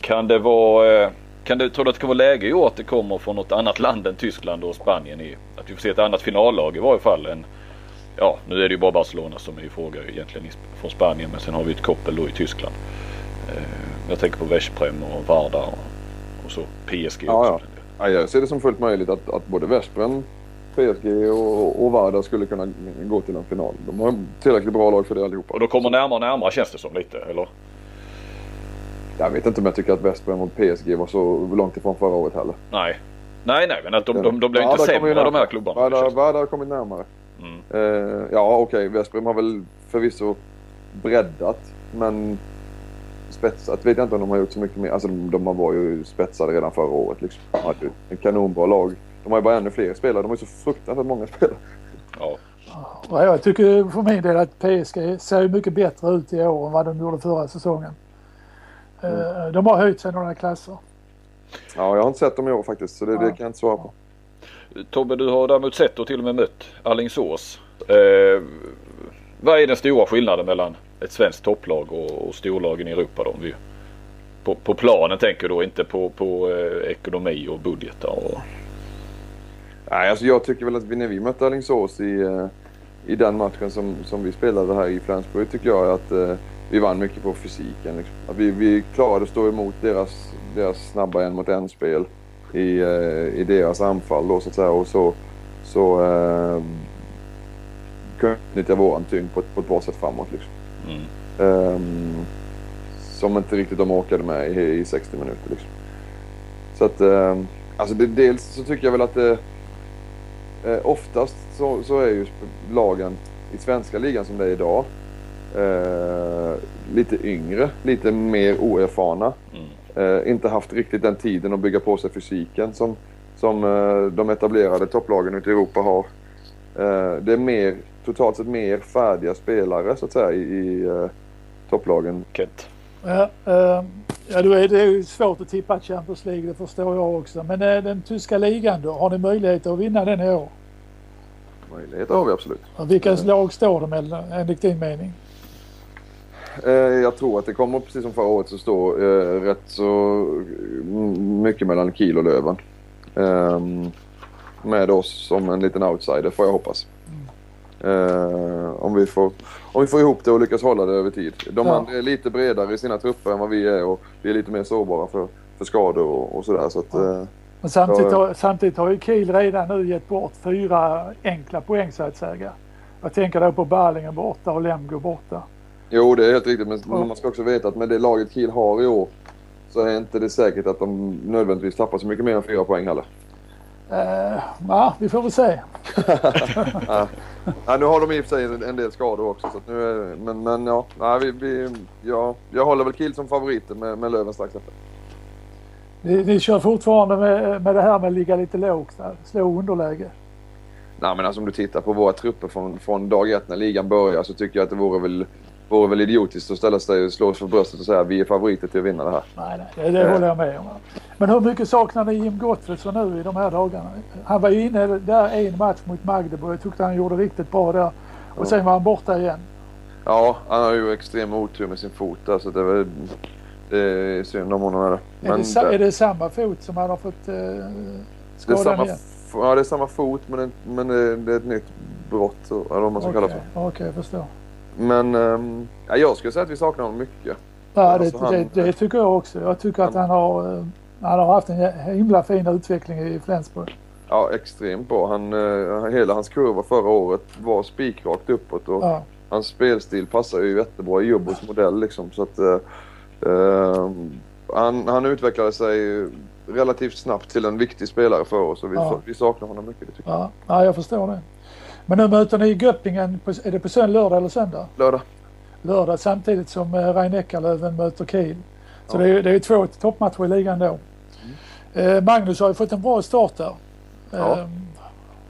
kan det vara... eh, Kan det, tror du att det kan vara läge i år att det kommer från något annat land än Tyskland och Spanien? I, att vi får se ett annat finallag i varje fall. Än, ja, nu är det ju bara Barcelona som är i fråga egentligen från Spanien. Men sen har vi ett koppel då i Tyskland. Eh, jag tänker på Veszprem och Vardar och, och så PSG Ja, också. Ja, jag ser det som fullt möjligt att, att både Veszprem, PSG och, och Vardar skulle kunna gå till en final. De har tillräckligt bra lag för det allihopa. Och då kommer närmare och närmare känns det som lite, eller? Jag vet inte om jag tycker att Veszprem och PSG var så långt ifrån förra året heller. Nej. Nej, nej, men att de, de, de blir inte Vardar kommer sämre ju de här klubbarna. Det. Vardar har kommit närmare. Mm. Eh, ja, okej. Veszprem har väl förvisso breddat. Men spetsat vet jag inte om de har gjort så mycket mer. Alltså de, de var ju spetsade redan förra året. Liksom. De hade ju en kanonbra lag. De har ju bara ännu fler spelare. De har ju så fruktansvärt många spelare. Ja. Och jag tycker för min del att PSG ser mycket bättre ut i år än vad de gjorde förra säsongen. Eh, De har höjt sig några klasser. Ja, jag har inte sett dem i år faktiskt. Så det, det kan jag inte svara på. Tobbe, du har däremot sett och till och med mött Alingsås. Eh, vad är den stora skillnaden mellan ett svenskt topplag och, och storlagen i Europa då? Om vi, på, på planen tänker jag då, inte på, på eh, ekonomi och budgetar. Och, Nej, alltså jag tycker väl att vi, när vi mötte Alingsås i, eh, i den matchen som, som vi spelade här i Flensburg tycker jag att eh, vi vann mycket på fysiken. Liksom. Att vi, vi klarade att stå emot deras, deras snabba en mot en spel i, eh, i deras anfall då så att säga. Och så, så eh, kunde utnyttja våran tyngd på på ett bra sätt framåt. Liksom. mm. Ehm, som inte riktigt de orkade med i, i 60 minuter. Liksom. Så att, ehm, alltså det, dels så tycker jag väl att det, eh, oftast så, så är ju lagen i svenska ligan som det är idag eh, lite yngre, lite mer oerfarna. Mm. Eh, inte haft riktigt den tiden att bygga på sig fysiken som, som eh, de etablerade topplagen ute i Europa har. Eh, det är mer, totalt sett mer färdiga spelare så att säga i, i eh, topplagen. Kent. Ja, eh, ja då är det ju svårt att tippa Champions League, det förstår jag också. Men eh, den tyska ligan då, har ni möjlighet att vinna den i år? Möjligheter har vi absolut. Vilka lag står de mellan, enligt din mening? Eh, jag tror att det kommer precis som förra året så stå eh, rätt så mm, mycket mellan Kiel och Löven. Ehm, med oss som en liten outsider får jag hoppas. Eh, om, vi får, om vi får ihop det och lyckas hålla det över tid. De Ja. är lite bredare i sina trupper än vad vi är och vi är lite mer sårbara för, för skador och, och sådär. Så att, eh, Men samtidigt, har, samtidigt har ju Kiel redan nu gett bort fyra enkla poäng så att säga. Jag tänker då på Balingen borta och Lemgo borta. jo, det är helt riktigt. Men man ska också veta att med det laget Kiel har i år så är inte det säkert att de nödvändigtvis tappar så mycket mer än fyra poäng heller. Eh, ja, vi får väl se. Ja, nu har de i och för sig en en del skador också. Så nu är, men, men ja, nej, vi, vi, ja, jag håller väl Kiel som favoriter med, med Löven strax efter. Ni, ni kör fortfarande med, med det här med att ligga lite lågt, slå underläge. Nej, men alltså, om du tittar på våra trupper från, från dag ett när ligan börjar så tycker jag att det vore väl, vore väl idiotiskt att ställa sig och slå sig för bröstet och säga att vi är favoriter till att vinna det här. Nej, nej, det, det håller jag med om. Men hur mycket saknar ni Jim Gottfridsson nu i de här dagarna? Han var ju inne där en match mot Magdeburg. Jag tyckte han gjorde riktigt bra där. Och sen var han borta igen. Ja, han har ju extrem otur med sin fot där så det väl, det är synd om honom. Är det. Är, det, är det samma fot som han har fått eh, det är skadan samma, igen? ja, det är samma fot men, det, men det, det är ett nytt brott eller vad man ska kalla det Okej, för. okej, jag förstår. Men ehm, ja, jag skulle säga att vi saknar honom mycket. Ja, det, Alltså, han- det, det tycker jag också. Jag tycker att han har, eh, han har haft en himla fin utveckling i Flensburg. Ja, extremt bra. Han, eh, hela hans kurva förra året var spikrakt uppåt och Ja, hans spelstil passar ju jättebra i Jubbos modell liksom. Så att, eh, eh, han, han utvecklade sig relativt snabbt till en viktig spelare för oss och vi, Ja. vi saknar honom mycket. Tycker jag. ja, ja, jag förstår det. Men nu möter ni Göppingen, på, är det på söndag, lördag eller söndag? Lördag. Lördag samtidigt som eh, Rhein Eckerlöven möter Kiel. Så Ja. Mm. det, är, det är två toppmatcher i ligan då. Eh, Magnus har ju fått en bra start där. Ja. Eh,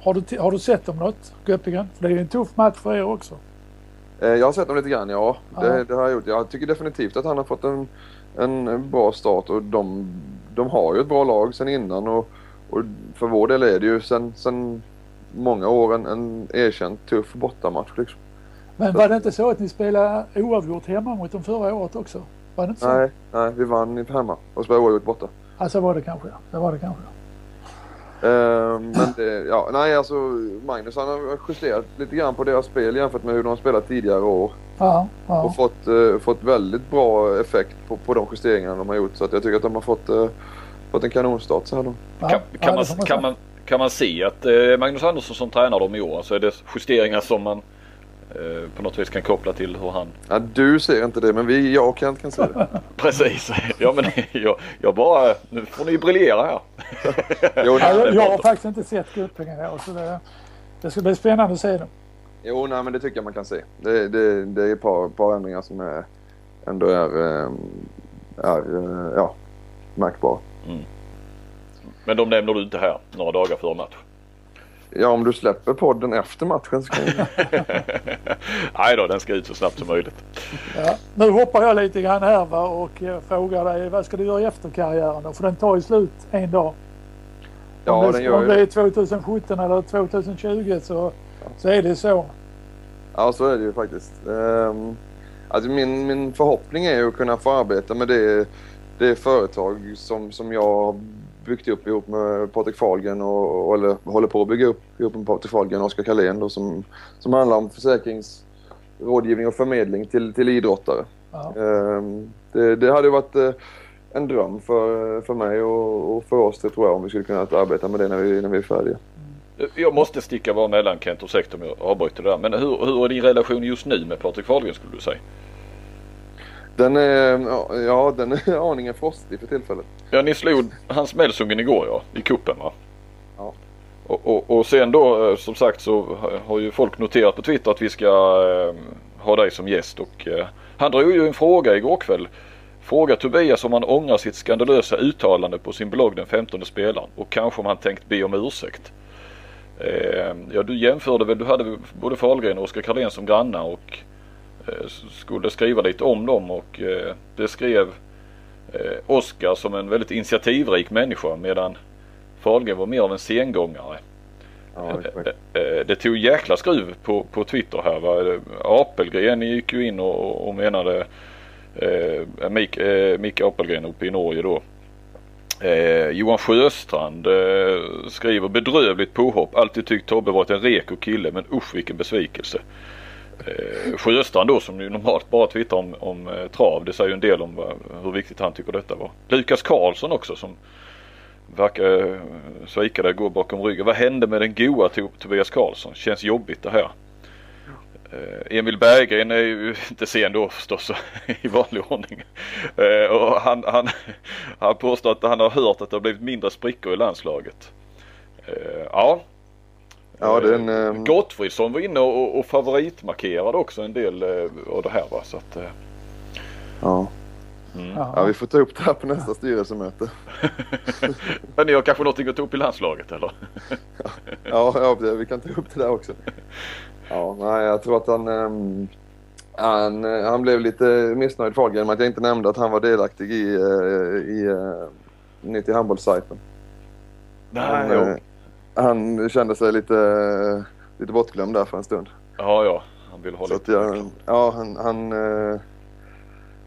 har, du, har du sett dem något, Göppingen? För det är ju en tuff match för er också. Eh, jag har sett honom lite grann, ja. Det, Ja. det har jag gjort. Jag tycker definitivt att han har fått en, en bra start och de, de har ju ett bra lag sen innan och, och för vår del är det ju sen, sen många år en, en erkänt tuff bortamatch liksom. Men var det inte så att ni spelade oavgjort hemma mot dem förra året också? Var det inte så? Nej, nej, vi vann hemma och spelade oavgjort borta. Alltså var det kanske. Det var det kanske. Eh, men det, ja, nej alltså Magnus han har justerat lite grann på deras spel jämfört med hur de har spelat tidigare år. Ja, ja. Och fått, eh, fått väldigt bra effekt på, på de justeringarna de har gjort. Så att jag tycker att de har fått, eh, fått en kanonstart så här då. ja. Kan, kan, man, kan, man, kan man se att eh, Magnus Andersson som tränar dem i år, så är det justeringar som man eh, på något vis kan koppla till hur han... Ja, du ser inte det men vi, jag och Kent kan se det. Precis! Ja men jag, jag bara... Nu får ni briljera här. Jo, nej, jag, jag har faktiskt inte sett Göppingen i år så det, det ska bli spännande att se dem. jo, nej men det tycker jag man kan se. Det, det, det är ett par, par ändringar som är, ändå är, eh, är eh, ja, märkbara. Men de nämner du inte här några dagar före match. Ja, om du släpper podden efter matchen så kan jag... Nej då, den ska ut så snabbt som möjligt. Ja. Nu hoppar jag lite grann här va, och frågar dig vad ska du göra efter karriären då? För den tar ju slut en dag. Ja, om det, den gör om det är 2017 eller 2020 så, så är det så. Ja, så är det ju faktiskt. Um, alltså min, min förhoppning är ju att kunna få arbeta med det, det företag som, som jag byggt upp ihop med Patrik Fahlgren och, och eller håller på att bygga upp ihop med Patrik Fahlgren och Oskar Karlén då, som, som handlar om försäkringsrådgivning och förmedling till, till idrottare. Ja. Ehm, det, det hade ju varit eh, en dröm för, för mig och, och för oss det tror jag om vi skulle kunna arbeta med det när vi, när vi är färdiga. Jag måste sticka bara mellan Kent och ursäkta om jag avbryter det där. Men hur, hur är din relation just nu med Patrik Fahlgren skulle du säga? Den är, ja, den är aningen frostig för tillfället. Ja, ni slog hans Melsungen igår ja, i kuppen va? Ja. Och, och, och sen då eh, som sagt så ha- har ju folk noterat på Twitter att vi ska eh, ha dig som gäst och eh, han drog ju en fråga igår kväll. Fråga Tobias om han ångrar sitt skandalösa uttalande på sin blogg den 15 spelaren och kanske om han tänkt be om ursäkt. Eh, ja du jämförde väl, du hade både Fahlgren och Oskar Karlén som grannar och skulle skriva lite om dem och eh, det skrev eh, Oskar som en väldigt initiativrik människa medan Fahlgren var mer av en sengångare. Ja. Eh, eh, Det tog jäkla skruv på, på Twitter här. Va? Eh, Apelgren gick ju in och, och menade eh, Mik, eh, Micke Apelgren uppe i Norge då. Eh, Johan Sjöstrand eh, skriver bedrövligt påhopp. Alltid tyckt Tobbe varit en reko kille men usch vilken besvikelse. Eh, Sjöstrand då som ju normalt bara twittrar om, om eh, trav. Det säger ju en del om vad, hur viktigt han tycker detta var. Lukas Karlsson också som verkar eh, svika dig, gå bakom ryggen. Vad hände med den goa Tobias Karlsson? Känns jobbigt det här. Eh, Emil Berggren är ju inte sen då förstås i vanlig ordning. Eh, och han, han, han påstår att han har hört att det har blivit mindre sprickor i landslaget. Eh, ja. Ja, det är en, Eh, ehm, Gottfridsson var inne och, och favoritmarkerade också en del eh, av det här va. Så att, eh, ja. Ja. ja, vi får ta upp det här på nästa styrelsemöte. men ni har kanske någonting att ta upp i landslaget eller? Ja, ja det, vi kan ta upp det där också. Ja, nej, jag tror att han, ehm, han, han blev lite missnöjd Fahlgren med att jag inte nämnde att han var delaktig i, eh, i uh, Nytt i handbollssajten. Han, jo. eh, han kände sig lite, lite bortglömd där för en stund. Ja, ja. Han vill ha Så lite. jag, ja, han, han, eh,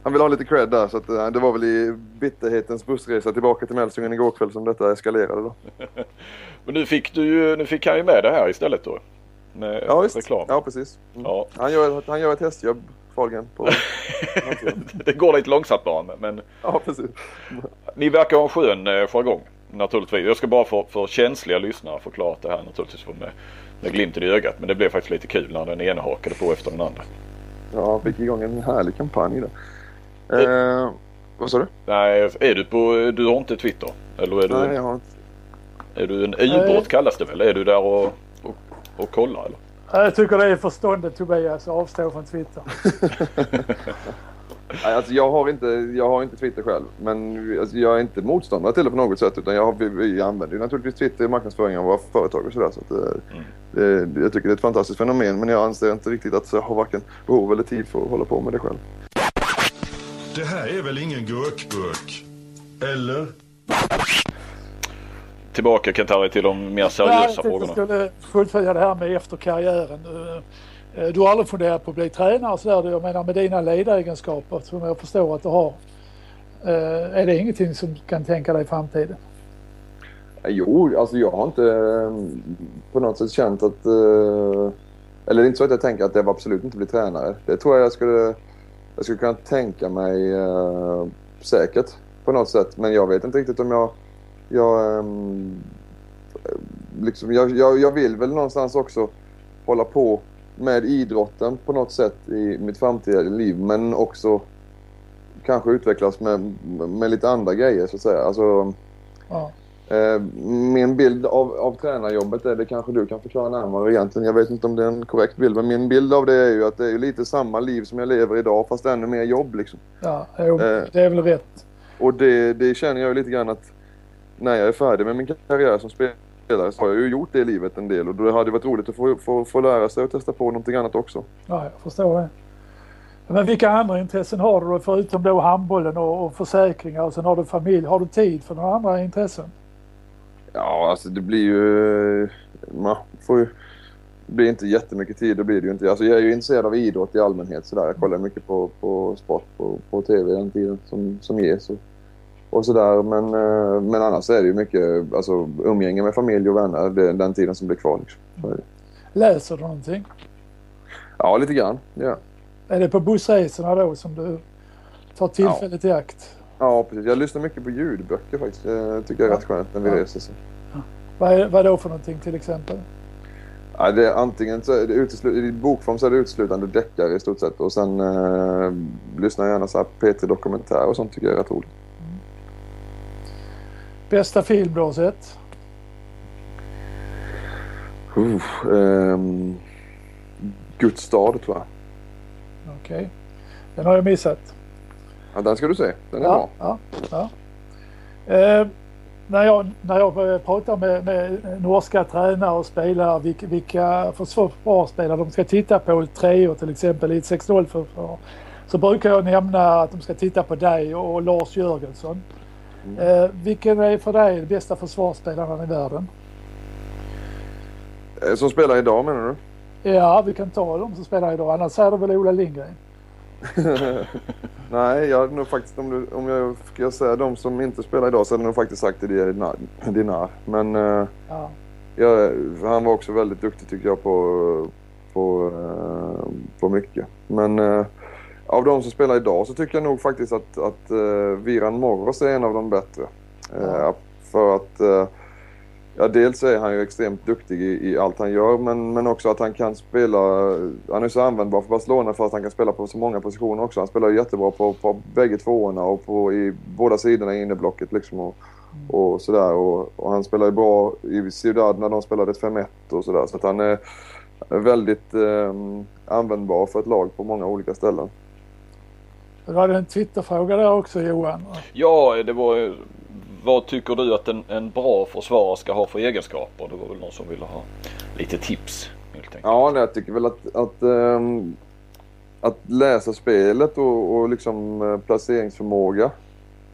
han vill ha lite cred där. Så att, eh, det var väl i bitterhetens bussresa tillbaka till Mälsungen igår kväll som detta eskalerade då. Men nu fick du ju, nu fick han ju med det här istället då. Med Ja, visst. reklam. Ja, precis. Mm. Ja. Han, gör, han gör ett hästjobb, Fahlgren. På, det går lite långsamt bara men- men ja, precis. ni verkar ha en skön eh, jargong naturligtvis. Jag ska bara för, för känsliga lyssnare förklara att det här naturligtvis var med, med glimten i ögat. Men det blev faktiskt lite kul när den ena hakade på efter den andra. Ja, fick igång en härlig kampanj där. Eh, vad sa du? Nej, är du på, du har inte Twitter? Eller är du, Nej, jag har inte. är du en ubåt kallas det väl? Är du där och, och, och kollar eller? Jag tycker det är förståndet Tobias att avstå från Twitter. Alltså jag har inte, jag har inte Twitter själv. Men alltså, jag är inte motståndare till det på något sätt. Utan jag har, vi, vi använder ju naturligtvis Twitter i marknadsföring av våra företag och sådär. Så eh, det, jag tycker det är ett fantastiskt fenomen. Men jag anser inte riktigt att jag har varken behov eller tid för att hålla på med det själv. Det här är väl ingen gurkburk? Eller? Tillbaka Kent-Harry till de mer seriösa jag tänkte frågorna. jag skulle fullfölja det här med efter karriären. Eh, du, har aldrig funderat på att bli tränare så där. Jag menar med dina ledaregenskaper som jag förstår att du har. Eh, är det ingenting som du kan tänka dig i framtiden? Eh, jo, alltså jag har inte på något sätt känt att... Eller det är inte så att jag tänker att jag absolut inte blir tränare. Det tror jag jag skulle, jag skulle kunna tänka mig säkert på något sätt. Men jag vet inte riktigt om jag... Jag, ehm, liksom, jag, jag, jag vill väl någonstans också hålla på med idrotten på något sätt i mitt framtida liv. Men också kanske utvecklas med, med lite andra grejer så att säga. Alltså, Ja. Eh, min bild av, av tränarjobbet är det kanske du kan förklara närmare egentligen. Jag vet inte om det är en korrekt bild, men min bild av det är ju att det är lite samma liv som jag lever idag fast ännu mer jobb liksom. Ja, jo, Eh. det är väl rätt. Och det, det känner jag ju lite grann att när jag är färdig med min karriär som spelare så har jag ju gjort det i livet en del och då hade det varit roligt att få, få, få lära sig och testa på någonting annat också. Ja, jag förstår det. Men vilka andra intressen har du då, förutom då handbollen och, och försäkringar och sen har du familj? Har du tid för några andra intressen? Ja, alltså det blir ju... Man får ju... Det blir inte jättemycket tid, det blir det ju inte. Alltså jag är ju intresserad av idrott i allmänhet sådär. Jag kollar mycket på, på sport på, på TV den tiden som, som ges och, och sådär. Men, eh, men annars är det ju mycket alltså, umgänge med familj och vänner det, den tiden som blir kvar. Liksom. Är det. Läser du någonting? Ja, lite grann. Ja. Är det på bussresorna då som du tar tillfället i akt? ja, precis. Jag lyssnar mycket på ljudböcker faktiskt. Det tycker jag är rätt skönt när vi Ja. reser. Så. Vad, är, vad då för någonting till exempel? Ja, det är antingen så är det uteslut, i bokform så är det uteslutande deckare i stort sett och sen eh, lyssnar jag gärna så här P3 Dokumentär och sånt tycker jag är rätt roligt. Bästa sett? Uh, ehm, Guds stad tror jag. Okej. Den har jag missat. Ja, den ska du se. Den är Ja, bra. ja, ja. Eh, när, jag, när jag började prata med, med norska tränare och spelare vilka, vilka försvarsspelare de ska titta på, treor till exempel i ett 6-0 försvar, så brukar jag nämna att de ska titta på dig och Lars Jörgensson. Eh, vilken är för dig den bästa försvarsspelaren i världen? Eh, Som spelar idag menar du? Ja, vi kan ta de som spelar idag. Annars säger du väl Ola Lindgren? Nej, jag hade nog faktiskt om, du, om jag ska säga de som inte spelar idag så hade jag nog faktiskt sagt det Dinar. Dinar. Men eh, Ja. jag, han var också väldigt duktig tycker jag på, på, eh, på mycket. Men eh, av de som spelar idag så tycker jag nog faktiskt att, att uh, Viran Moros är en av de bättre. Eh, Ja. för att eh, Ja, dels är han ju extremt duktig i, i allt han gör men, men också att han kan spela... Han är så användbar för Barcelona för att han kan spela på så många positioner också. Han spelar ju jättebra på, på bägge tvåorna och på, i båda sidorna i inneblocket liksom och, och sådär. Och, och han spelar ju bra i Ciudad när de spelade 5-1 och sådär. Så att han är väldigt eh, användbar för ett lag på många olika ställen. Du hade en Twitterfråga där också Johan. Ja, det var vad tycker du att en, en bra försvarare ska ha för egenskaper? Det var väl någon som ville ha lite tips helt enkelt. Ja, nej, jag tycker väl att, att, ehm, att läsa spelet och, och liksom eh, placeringsförmåga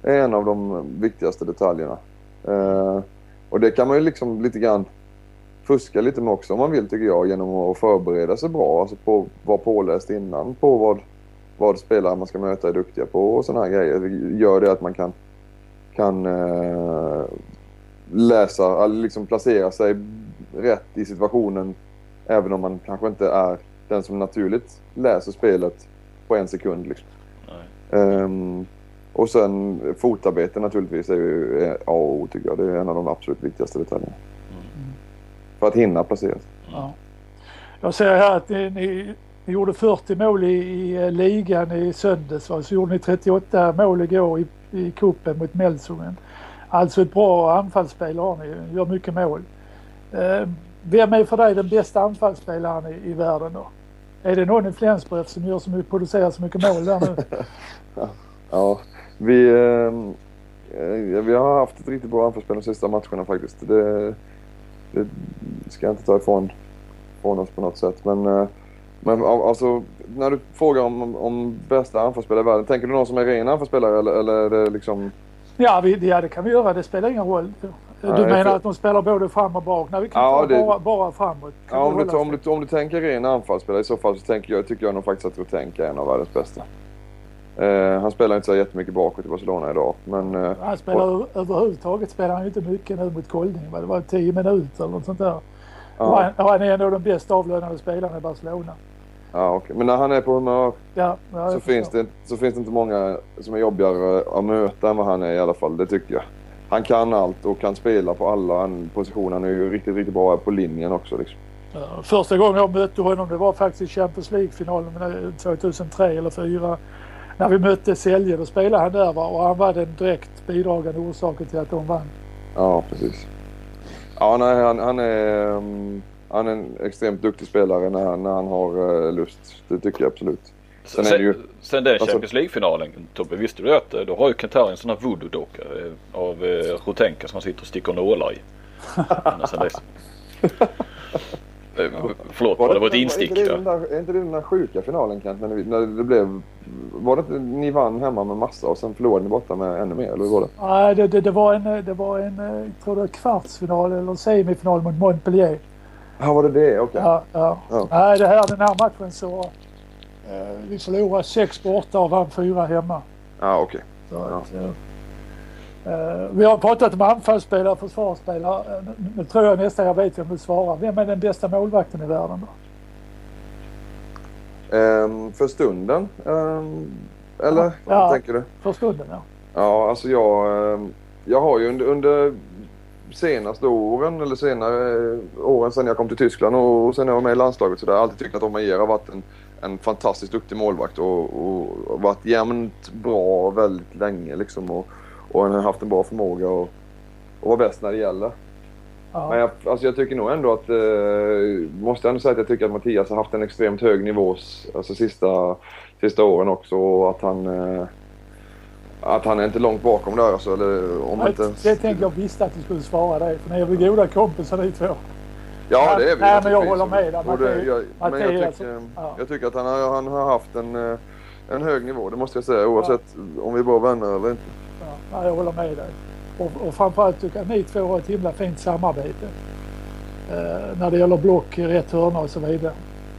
är en av de viktigaste detaljerna. Eh, och det kan man ju liksom lite grann fuska lite med också om man vill tycker jag genom att förbereda sig bra. Alltså på vara påläst innan på vad, vad spelare man ska möta är duktiga på och sådana här grejer. Det gör det att man kan, kan eh, läsa, liksom placera sig rätt i situationen även om man kanske inte är den som naturligt läser spelet på en sekund. Liksom. Nej. Ehm, och sen fotarbete naturligtvis är ju A och O tycker jag. Det är en av de absolut viktigaste detaljerna. För att hinna placera sig. Ja. Jag ser här att ni, ni, ni gjorde 40 mål i, i eh, ligan i söndags. va? Så gjorde ni 38 mål igår i, i cupen mot Melsungen. Alltså ett bra anfallsspel har ni. Gör mycket mål. Eh, vem är för dig den bästa anfallsspelaren i, i världen då? Är det någon i Flensburg som gör så mycket, producerar så mycket mål där nu? Ja, vi, ehm, eh, vi har haft ett riktigt bra anfallsspel de sista matcherna faktiskt. Det, det ska jag inte ta ifrån, från oss på något sätt. Men, eh, men al- alltså, när du frågar om, om bästa anfallsspelare i världen, tänker du någon som är ren anfallsspelare eller, eller är det liksom... Ja, vi, ja, det kan vi göra. Det spelar ingen roll. Du Nej, menar för- att de spelar både fram och bak? Nej, vi kan Ja, det- bara, bara framåt. Kan Ja, om, du, om, du, om du tänker ren anfallsspelare i så fall så tänker jag, tycker jag nog faktiskt att Rutenka är en av världens bästa. Eh, han spelar inte så jättemycket bakåt i Barcelona idag. Men, eh, Han spelar ö- överhuvudtaget spelar han ju inte mycket nu mot Kolding. Det var 10 minuter eller något sånt där. Ja, han, han är ändå den bäst avlönade spelaren i Barcelona. ja, okej. men när han är på humör Ja, ja, så finns, det, så finns det inte många som är jobbigare att möta än vad han är i alla fall. Det tycker jag. Han kan allt och kan spela på alla positioner. Han är ju riktigt, riktigt bra på linjen också. Liksom. Ja, Första gången jag mötte honom det var faktiskt i Champions League-finalen eh, 2003 eller 2004. När vi mötte Celje, då spelade han där va? och han var den direkt bidragande orsaken till att de vann. Ja, precis. Ja, nej, han, han, är, um, han är en extremt duktig spelare när, han- när han har uh, lust. Det tycker jag absolut. Sen Sen, är det ju- sen den alltså- Champions League-finalen Tobbe, visste du att eh, då har ju Qatar en sån här voodoo-docka eh, av eh, Rutenka som han sitter och sticker nålar i. Ända sen dess. Eh, Förlåt, det var ett instick. Är inte det, den där, är inte det den där sjuka finalen Kent? När, när det blev... Var det inte ni vann hemma med massa och sen förlorade ni borta med ännu mer? Eller hur var det? Nej, det, det, det var en, det var en eh, tror det var kvartsfinal eller semifinal mot Montpellier. Ja, var det det? Okej. Ja, ja. Ja. Nej, det här, den här matchen så... Eh, vi förlorade sex borta och vann fyra hemma. Ja, okej. Ja. Eh, vi har pratat om anfallsspelare och försvarsspelare. Eh, nu- tror jag nästan jag vet vem du svarar. Vem är den bästa målvakten i världen då? Ehm, för stunden? Ehm, eller? Ja. Vad tänker du? För stunden ja. Ja, alltså jag, ehm, jag har ju under, under senaste åren eller senare eh, åren sedan jag kom till Tyskland och, och sen jag var med i landslaget så där, alltid tyckt att Omeyer har varit en, en fantastiskt duktig målvakt och, och, och varit jämnt bra väldigt länge liksom och, och han har haft en bra förmåga och, och vara bäst när det gäller. ja. Men jag, alltså jag tycker nog ändå att, eh, måste ändå säga att jag tycker att Mattias har haft en extremt hög nivå alltså sista, sista åren också och att han, eh, att han är inte långt bakom där alltså, eller om Nej, inte... det tänkte jag visste att du skulle svara dig. För ni är väl goda kompisar ni två? Ja, det är vi Nej, men jag håller med dig. Mattias- jag, men jag tycker, ja. jag tycker att han har, han har haft en, eh, en hög nivå, det måste jag säga, oavsett om vi är bra vänner eller inte. Ja, jag håller med dig. Och, och framförallt tycker jag ni två har ett himla fint samarbete. Eh, när det gäller block, rätt hörna och så vidare.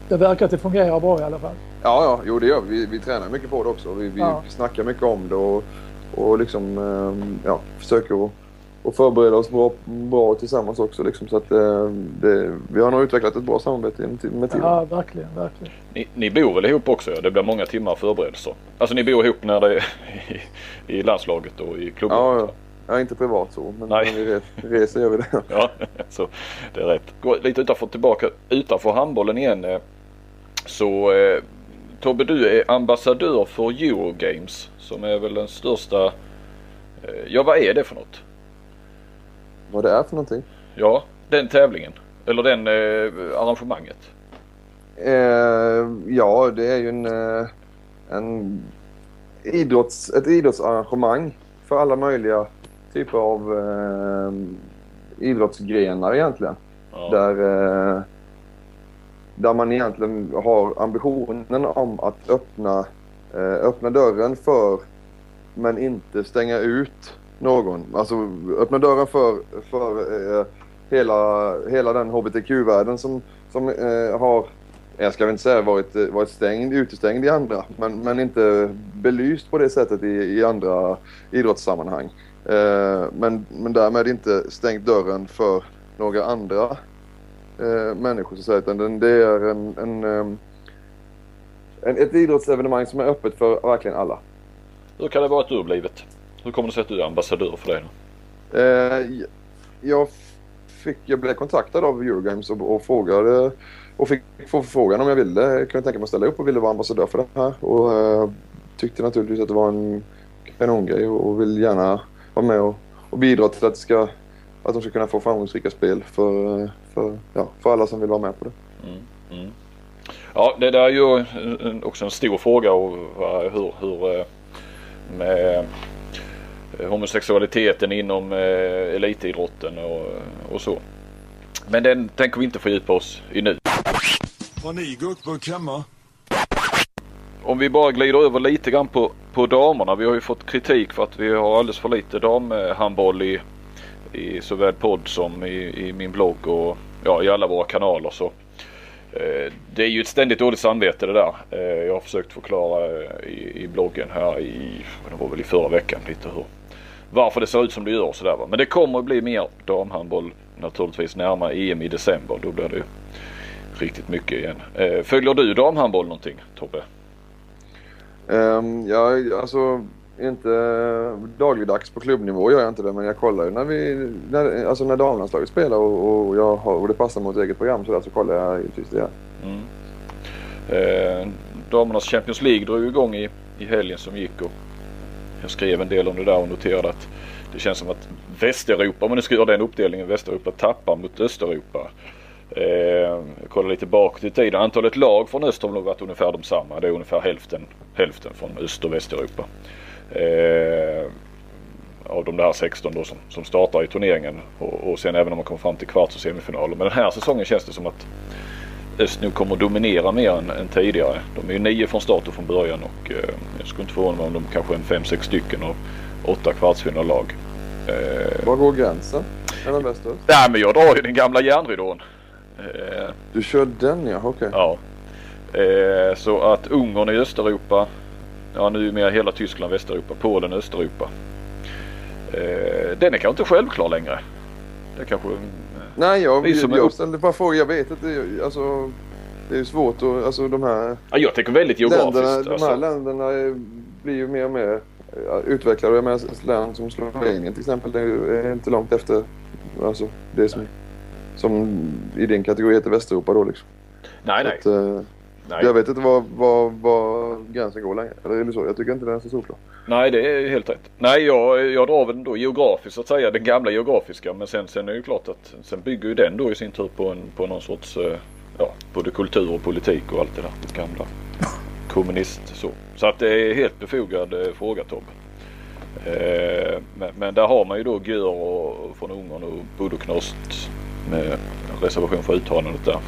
Det verkar att det fungerar bra i alla fall. Ja, ja, jo det gör vi. Vi, vi tränar mycket på det också. Vi, vi, Ja. vi snackar mycket om det och, och liksom, ehm, ja, försöker att, att förbereda oss bra, bra tillsammans också. Liksom, så att eh, det, vi har nog utvecklat ett bra samarbete med ti- med tiden. Ja, verkligen, verkligen. Ni, ni bor väl ihop också? Ja? Det blir många timmar förberedelser. Alltså ni bor ihop när det är i, i landslaget och i klubben? Ja, ja. ja, inte privat så, men Nej. när vi re, reser gör vi det. Ja, så det är rätt. Gå lite utanför tillbaka, utanför handbollen igen. eh, Så eh, Tobbe, du är ambassadör för Eurogames som är väl den största... Eh, ja, vad är det för något? Vad det är för någonting? Ja, den tävlingen. Eller den eh, arrangemanget. Eh, ja, det är ju en, eh, en idrotts, ett idrottsarrangemang för alla möjliga typer av eh, idrottsgrenar egentligen. Ja. Där, eh, där man egentligen har ambitionen om att öppna, eh, öppna dörren för men inte stänga ut någon. Alltså öppna dörren för, för eh, hela, hela den hbtq-världen som, som eh, har, jag ska väl inte säga varit, eh, varit stängd, utestängd i andra, men, men inte belyst på det sättet i, i andra idrottssammanhang. Eh, men, men därmed inte stängt dörren för några andra eh, människor så att säga, utan den- det är en, en, eh, en, ett idrottsevenemang som är öppet för verkligen alla. Hur kan det vara att du har blivit? Hur kommer det sig att du är ambassadör för det? då? Eh, jag, fick, jag blev kontaktad av Eurogames och, och frågade och fick få förfrågan om jag ville, jag kunde tänka mig att ställa upp och ville vara ambassadör för det här. Och eh, tyckte naturligtvis att det var en kanongrej och, och vill gärna vara med och, och bidra till att, ska, att de ska kunna få framgångsrika spel för, eh, för, ja, för alla som vill vara med på det. Mm, mm. Ja, det där är ju också en stor fråga och vad- hur, hur eh, med eh, homosexualiteten inom eh, elitidrotten och, och så. Men den tänker vi inte fördjupa oss i nu. Har ni gurkburk hemma? Om vi bara glider över lite grann på, på damerna. Vi har ju fått kritik för att vi har alldeles för lite damhandboll i, i såväl podd som i, i min blogg och ja, i alla våra kanaler. Så, eh, det är ju ett ständigt dåligt samvete det där. Eh, jag har försökt förklara eh, i, i bloggen här i, det var väl i förra veckan lite hur, varför det ser ut som det gör sådär. va. Men det kommer att bli mer damhandboll naturligtvis närmare EM i december. Då blir det riktigt mycket igen. Eh, följer du damhandboll någonting Tobbe? Um, ja, alltså inte dagligdags på klubbnivå gör jag inte det, men jag kollar ju när vi, när, alltså när damlandslaget spelar och, och, jag och det passar mot eget program så, där, så kollar jag givetvis det. Mm. Eh, damernas Champions League drog igång i, i helgen som gick och jag skrev en del om det där och noterade att det känns som att Västeuropa, om man nu ska göra den uppdelningen, Västeuropa tappar mot Östeuropa. Eh, jag kollar lite bakåt i tiden. Antalet lag från öst har nog varit ungefär de samma. Det är ungefär hälften, hälften från Öst och Västeuropa. Eh, av de där 16 då som, som startar i turneringen. Och, och sen även om man kommer fram till kvarts och semifinaler. Men den här säsongen känns det som att öst nu kommer att dominera mer än, än tidigare. De är ju nio från start och från början och eh, jag skulle inte förvåna mig om de kanske är en fem, sex stycken och åtta kvartsfinallag. Eh, Var går gränsen? Mellan väst och? Nej men jag drar ju den gamla järnridån. Eh, du kör den ja, okej. Okay. Ja. Eh, så att Ungern i Östeuropa, ja nu är mer hela Tyskland, Västeuropa, Polen, Östeuropa. Eh, den är kanske inte självklar längre. Det kanske... Nej, jag, jag, jag ställde bara frågor. Jag vet inte. Alltså, det är svårt att... Alltså de här... Ja, jag tänker väldigt geografiskt. Länderna, De här alltså. länderna blir ju mer och mer utvecklade. Jag menar ett land som Slovenien till exempel. Det är inte långt efter alltså, det som, som i din kategori heter Västeuropa då liksom. Nej, nej. Att, uh, nej. Jag vet inte var, var, var gränsen går längre. Eller är det så? Jag tycker inte den är så solklar. Nej, det är helt rätt. Nej, jag, jag drar väl då geografiskt så att säga. Den gamla geografiska. Men sen, sen är det ju klart att sen bygger ju den då i sin tur på, en, på någon sorts eh, ja, både kultur och politik och allt det där. Gamla kommunist så. Så att det är helt befogad eh, fråga Tobbe. Eh, men, men, där har man ju då Gür och, från Ungern och Budoknost med reservation för uttalandet där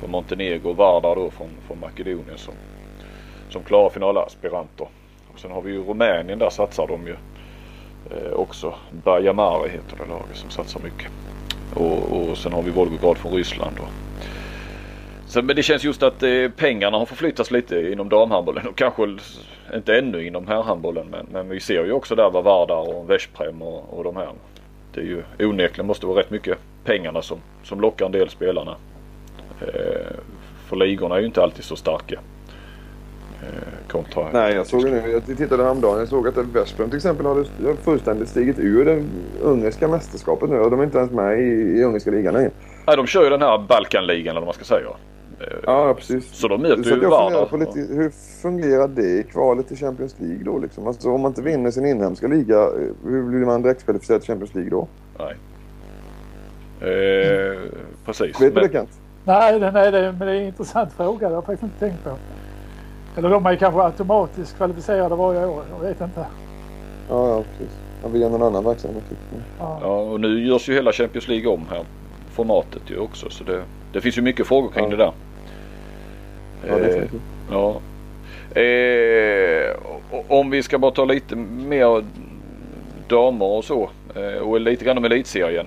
från, Montenegro och Vardar då från, från Makedonien som, som klarar finalaspiranter. Sen har vi ju Rumänien, där satsar de ju eh, också. Bajamari heter det laget som satsar mycket. Och, och sen har vi Volgograd från Ryssland. Och. Så, men det känns just att eh, pengarna har förflyttats lite inom damhandbollen och kanske inte ännu inom herrhandbollen. Men, men vi ser ju också där vad Vardar och Veszprem och, och de här. Det är ju onekligen måste vara rätt mycket pengarna som, som lockar en del spelarna. Eh, för ligorna är ju inte alltid så starka. Eh, kontra... Nej, jag såg nu. Jag tittade häromdagen. Jag såg att Veszprem till exempel har fullständigt stigit ur det ungerska mästerskapet nu. Och de är inte ens med i, i ungerska ligan längre. Nej, de kör ju den här Balkanligan eller vad man ska säga. Eh, ja, precis. Så de möter ju Vardar. Hur fungerar det i kvalet till Champions League då? Liksom? Alltså, om man inte vinner sin inhemska liga, hur blir man direktkvalificerad till Champions League då? Nej. Eh, precis. Vet du det Kent? Nej, det, nej det, men det är en intressant fråga. Det har jag faktiskt inte tänkt på. Eller de är kanske automatiskt kvalificerade varje år. Jag vet inte. Ja, ja precis. Ja, via någon annan verksamhet. Ja. ja, och nu görs ju hela Champions League om här. Formatet ju också. Så det, det finns ju mycket frågor kring ja. det där. Ja, definitivt. Eh, ja. Eh, om vi ska bara ta lite mer damer och så. Eh, och lite grann om elitserien.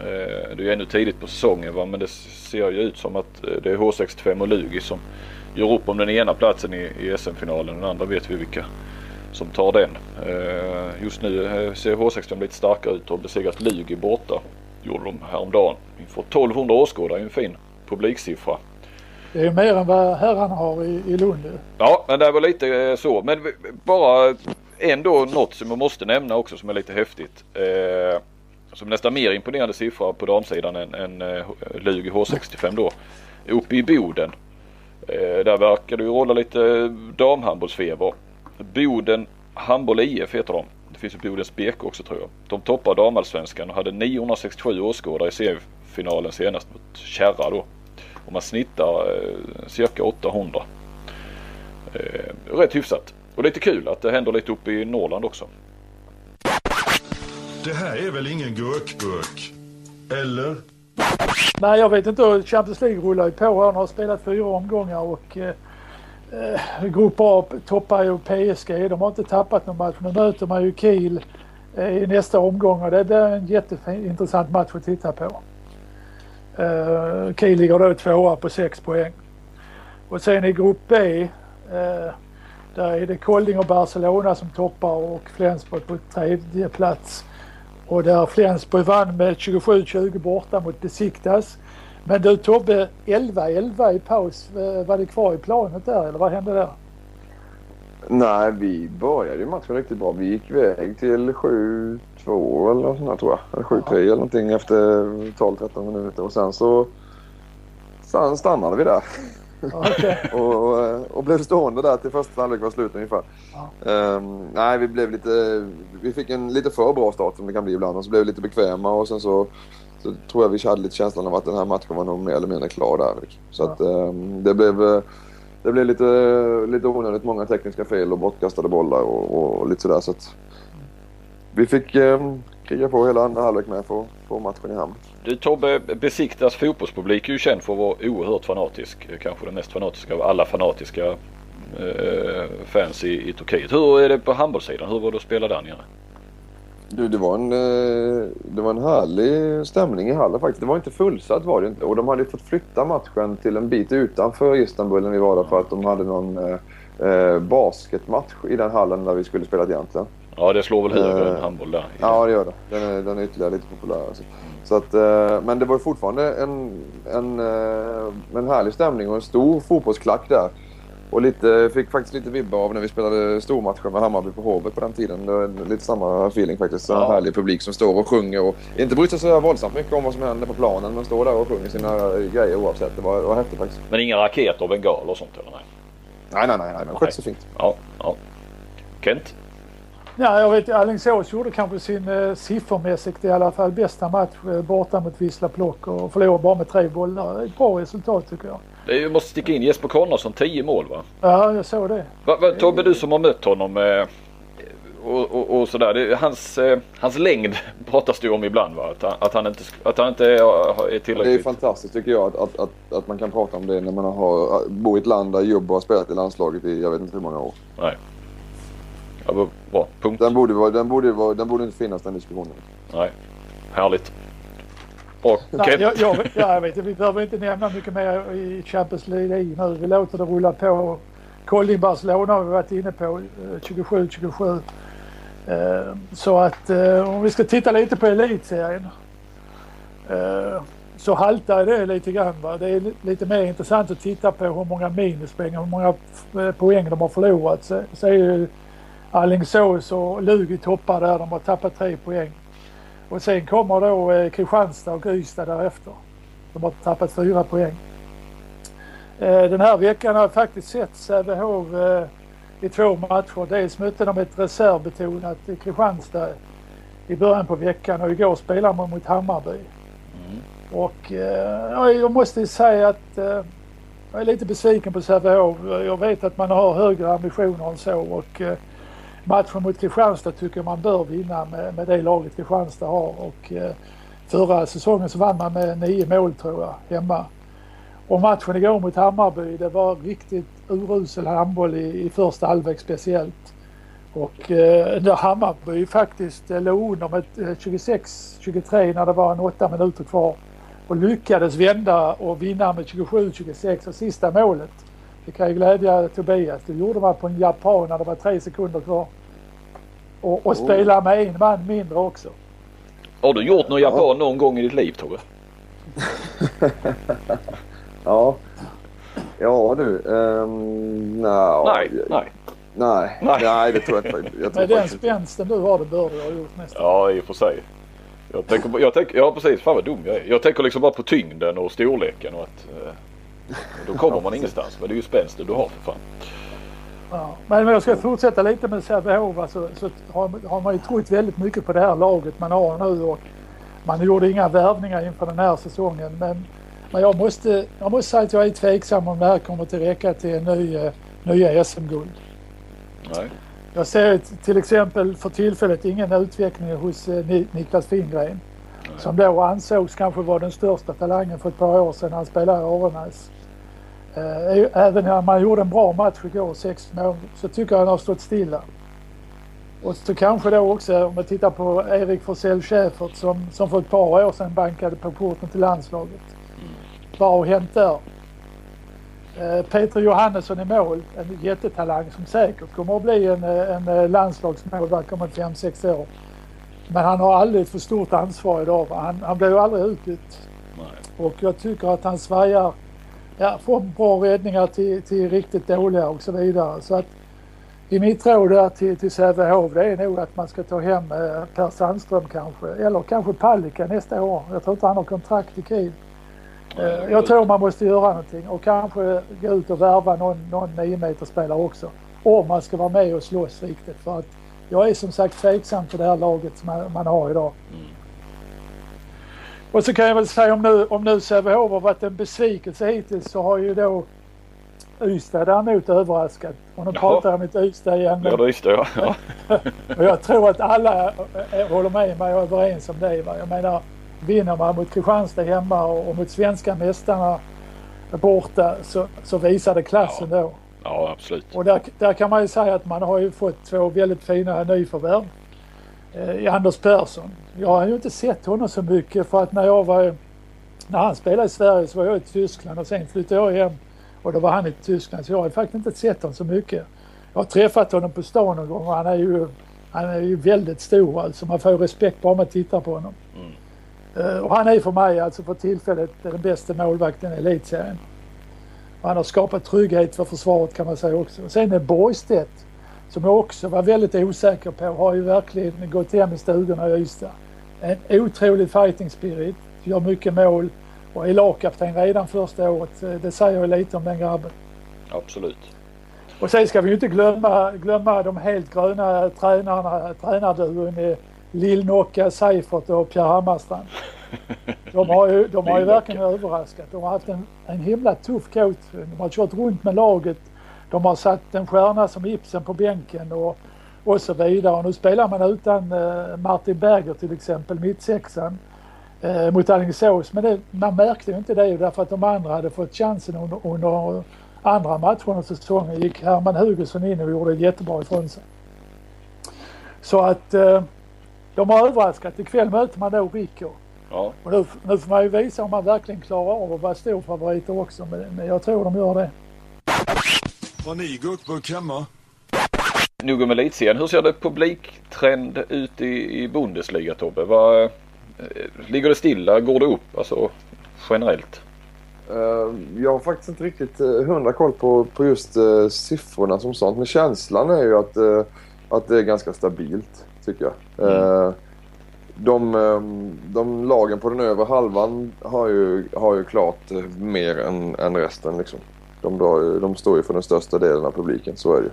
Eh, det är ju ännu tidigt på säsongen va? men det ser ju ut som att eh, det är H65 och Lugi som gör upp om den ena platsen i, SM-finalen. Den andra vet vi vilka som tar den. Eh, just nu ser H16 lite starkare ut och besegrat Lugi borta. Gjorde de häromdagen. Inför 1200 åskådare, en fin publiksiffra. Det är mer än vad herrarna har i, i Lund. Ja, men det var lite så. Men bara ändå något som jag måste nämna också som är lite häftigt. Som nästan mer imponerande siffra på damsidan än, än eh, Lug H65 då. Uppe i Boden Eh, där verkar det ju råda lite damhandbollsfeber. Boden Handboll IF heter de. Det finns ju Bodens BK också tror jag. De toppar damallsvenskan och hade 967 åskådare i semifinalen senast mot Kärra då. Och man snittar eh, cirka 800. Eh, rätt hyfsat. Och lite kul att det händer lite uppe i Norrland också. Det här är väl ingen gurkburk? Eller? Nej, jag vet inte. Champions League rullar ju på. Han har spelat fyra omgångar och eh, eh Grupp A toppar ju PSG. De har inte tappat någon match. Nu möter man ju Kiel eh, i nästa omgång och det, blir en jätteintressant match att titta på. Eh, Kiel ligger då tvåa på sex poäng. Och sen i Grupp B eh, där är det Kolding och Barcelona som toppar och Flensburg på tredje plats. Och där Flensburg vann med 27-20 borta mot Besiktas. Men du Tobbe, 11-11 i paus. Eh, var det kvar i planet där eller vad hände där? Nej, vi började ju matchen riktigt bra. Vi gick iväg till 7-2 eller något sånt där, tror jag. Eller 7-3 eller någonting efter 12-13 minuter. Och sen så sen stannade vi där. Okej. och, och, och blev stående där till första halvlek var slut ungefär. Ja. Ehm, nej, vi blev lite... Vi fick en lite för bra start som det kan bli ibland och så blev vi lite bekväma och sen så, så tror jag vi hade lite känslan av att den här matchen var nog mer eller mindre klar där. Så Ja. att ehm, det blev... Det blev lite, lite onödigt många tekniska fel och bortkastade bollar och, och lite sådär så att... Vi fick eh, kriga på hela andra halvlek med för att få matchen i hamn. Du Tobbe, Besiktas fotbollspublik är ju känd för att vara oerhört fanatisk. Eh, kanske den mest fanatiska av alla fanatiska eh, fans i, i Turkiet. Hur är det på handbollssidan? Hur var det att spela där nere? Du, det var, en, eh, det var en härlig stämning i hallen faktiskt. Det var inte fullsatt var det inte. Och de hade fått flytta matchen till en bit utanför Istanbul när vi var där för att de hade någon eh, eh basketmatch i den hallen där vi skulle spela egentligen. Ja det slår väl högre Eh, än handboll där. Ja, det gör det. Den är, den är ytterligare lite populär. Alltså. Så att, eh, men det var ju fortfarande en, en, eh, en härlig stämning och en stor fotbollsklack där. Och lite, fick faktiskt lite vibbar av när vi spelade stormatcher med Hammarby på Hovet på den tiden. Det var lite samma feeling faktiskt. En Ja. härlig publik som står och sjunger och inte bryr sig så våldsamt mycket om vad som händer på planen men står där och sjunger sina grejer oavsett. Det var, det var häftigt faktiskt. Men inga raketer och bengaler och sånt eller? Nej. Nej, nej, nej. nej men skötte sig fint. Ja, ja. Kent? Ja, jag vet Alingsås gjorde kanske sin eh, siffermässigt i alla fall bästa match eh, borta mot Wisla Plock och förlorade bara med tre bollar. Ett bra resultat tycker jag. Ju, måste sticka in Jesper Konradsson 10 mål va? Ja, jag såg det. va, va Tobbe du som har mött honom eh, och, och, och sådär. Det, hans, eh, hans längd pratas det om ibland va? Att han, att han inte, att han inte är, är Det är tillräckligt. fantastiskt tycker jag att, att, att, att man kan prata om det när man har, bor i ett land där Jobbo har spelat i landslaget i jag vet inte hur många år. Nej. Bra, bra. Punkt. Den borde, vara, den, borde vara, den borde inte finnas den diskussionen. Nej. Härligt. Nej, Kent? jag, jag, ja, jag vet, vi behöver inte nämna mycket mer i Champions League nu. Vi låter det rulla på. Kolding Barcelona har vi varit inne på. eh, 27-27. Eh, Så att eh, om vi ska titta lite på elitserien. eh, Så haltar det lite grann. Va? Det är li- lite mer intressant att titta på hur många minuspoäng och hur många eh, poäng de har förlorat. Så, så är ju Alingsås och Lugi toppar där. De har tappat tre poäng. Och sen kommer då eh, Kristianstad och Ystad därefter. De har tappat fyra poäng. Eh, den här veckan har jag faktiskt sett Sävehof eh, i två matcher. Dels mötte de ett reservbetonat Kristianstad i början på veckan och igår spelade man mot Hammarby. Och eh, ja, jag måste säga att eh, jag är lite besviken på Sävehof. Jag vet att man har högre ambitioner än så och eh, matchen mot Kristianstad tycker jag man bör vinna med, med det laget Kristianstad har. Och, eh, förra säsongen så vann man med nio mål tror jag hemma. Och matchen igår mot Hammarby det var riktigt urusel handboll i, i första halvlek speciellt. Och eh, Hammarby faktiskt eh, låg under med eh, 26-23 när det var en åtta minuter kvar och lyckades vända och vinna med 27-26 och sista målet det kan ju glädja Tobias. Det gjorde man på en japan när det var tre sekunder kvar. Och, och Oh. med en man mindre också. Har du gjort någon japan någon gång i ditt liv Tobbe? Ja. Ja du. Um, no, Nej, nej. Nej, Nej. nej. det tror jag inte. Jag tror Med den faktiskt spänsten du har det bör du ha gjort nästan. Ja i och för sig. Jag tänker, på- jag tänker, ja precis, fan vad dum jag är. Jag tänker liksom bara på tyngden och storleken och att eh, då kommer man ingenstans. Men det är ju spänsten du har för fan. Ja. Men om jag ska fortsätta lite med Sävehof alltså, så har, har man ju trott väldigt mycket på det här laget man har nu och man gjorde inga värvningar inför den här säsongen. Men, men jag, måste, jag måste säga att jag är tveksam om det här kommer att räcka till en ny, eh, nya SM-guld. Jag ser till exempel för tillfället ingen utveckling hos eh, Ni- Niklas Fingren. Som då ansågs kanske vara den största talangen för ett par år sedan han spelade i Arenäs. Eh, Även när man gjorde en bra match igår, sex mål, så tycker jag han har stått stilla. Och så kanske då också om man tittar på Erik Forsell Schäfert som, som för ett par år sedan bankade på porten till landslaget. Vad har hänt där? Eh, Peter Johannesson i mål, en jättetalang som säkert kommer att bli en, eh, en landslagsmålvakt om en 5-6 år. Men han har aldrig ett för stort ansvar idag. Han, han blir ju aldrig utbytt. Och jag tycker att han svajar ja, från bra räddningar till, till riktigt dåliga och så vidare. Så att i mitt råd där till, till Sävehof det är nog att man ska ta hem eh, Per Sandström kanske. Eller kanske Palicka nästa år. Jag tror inte han har kontrakt i Kiel. Eh, Jag tror man måste göra någonting och kanske gå ut och värva någon, någon 9 spelare också. Om man ska vara med och slåss riktigt. För att jag är som sagt tveksam till det här laget som man, man har idag. Mm. Och så kan jag väl säga om nu, om nu Sävehof har varit en besvikelse hittills så har ju då Ystad däremot överraskat. Och nu Jaha. pratar jag om ett Ystad igen. Ja, Men, det jag. Ja. och jag tror att alla håller med mig och är överens om det. Va? Jag menar, vinner man mot Kristianstad hemma och, och mot svenska mästarna borta så, så visar det klassen då. ja, absolut. Och där, där kan man ju säga att man har ju fått två väldigt fina nyförvärv. Eh, Anders Persson. Jag har ju inte sett honom så mycket för att när jag var när han spelade i Sverige så var jag i Tyskland och sen flyttade jag hem och då var han i Tyskland så jag har faktiskt inte sett honom så mycket. Jag har träffat honom på stan någon gång och han är ju, han är ju väldigt stor alltså. Man får ju respekt bara man tittar på honom. Eh, Och han är för mig alltså för tillfället den bästa målvakten i elitserien. Och han har skapat trygghet för försvaret kan man säga också. Och sen är Borgstedt som jag också var väldigt osäker på har ju verkligen gått hem i stugorna i Ystad. En otrolig fighting spirit, gör mycket mål och är lagkapten redan första året. Eh, Det säger ju lite om den grabben. Absolut. Och sen ska vi ju inte glömma, glömma de helt gröna tränarna, tränarduon med Lill-Nocka, Seifert och Pierre Hammarstrand. De har ju, de har ju verkligen överraskat. De har haft en, en himla tuff coach. De har kört runt med laget. De har satt en stjärna som Ibsen på bänken och, och så vidare. Och nu spelar man utan eh, Martin Berger till exempel, mittsexan, eh, mot Alingsås. Men det, man märkte ju inte det därför att de andra hade fått chansen under, under andra matchen av säsongen gick Herman Hugosson in och gjorde jättebra ifrån sig. Så att eh, de har överraskat. Ikväll möter man då Rico. Ja, Och nu, nu får man ju visa om man verkligen klarar av att vara storfavoriter också. Men, men jag tror de gör det. Har ni gurkburk hemma? nog om elitserien. Hur ser det publiktrend ut i, i Bundesliga Tobbe? Vad, eh, ligger det stilla? Går det upp? Alltså generellt? Eh, Jag har faktiskt inte riktigt eh, hundra koll på, på just eh, siffrorna som sånt. Men känslan är ju att, eh, att det är ganska stabilt, tycker jag. Eh, De, eh, de lagen på den övre halvan har ju, har ju klart mer än, än resten. Liksom. De, ju- de står ju för den största delen av publiken, så är det ju.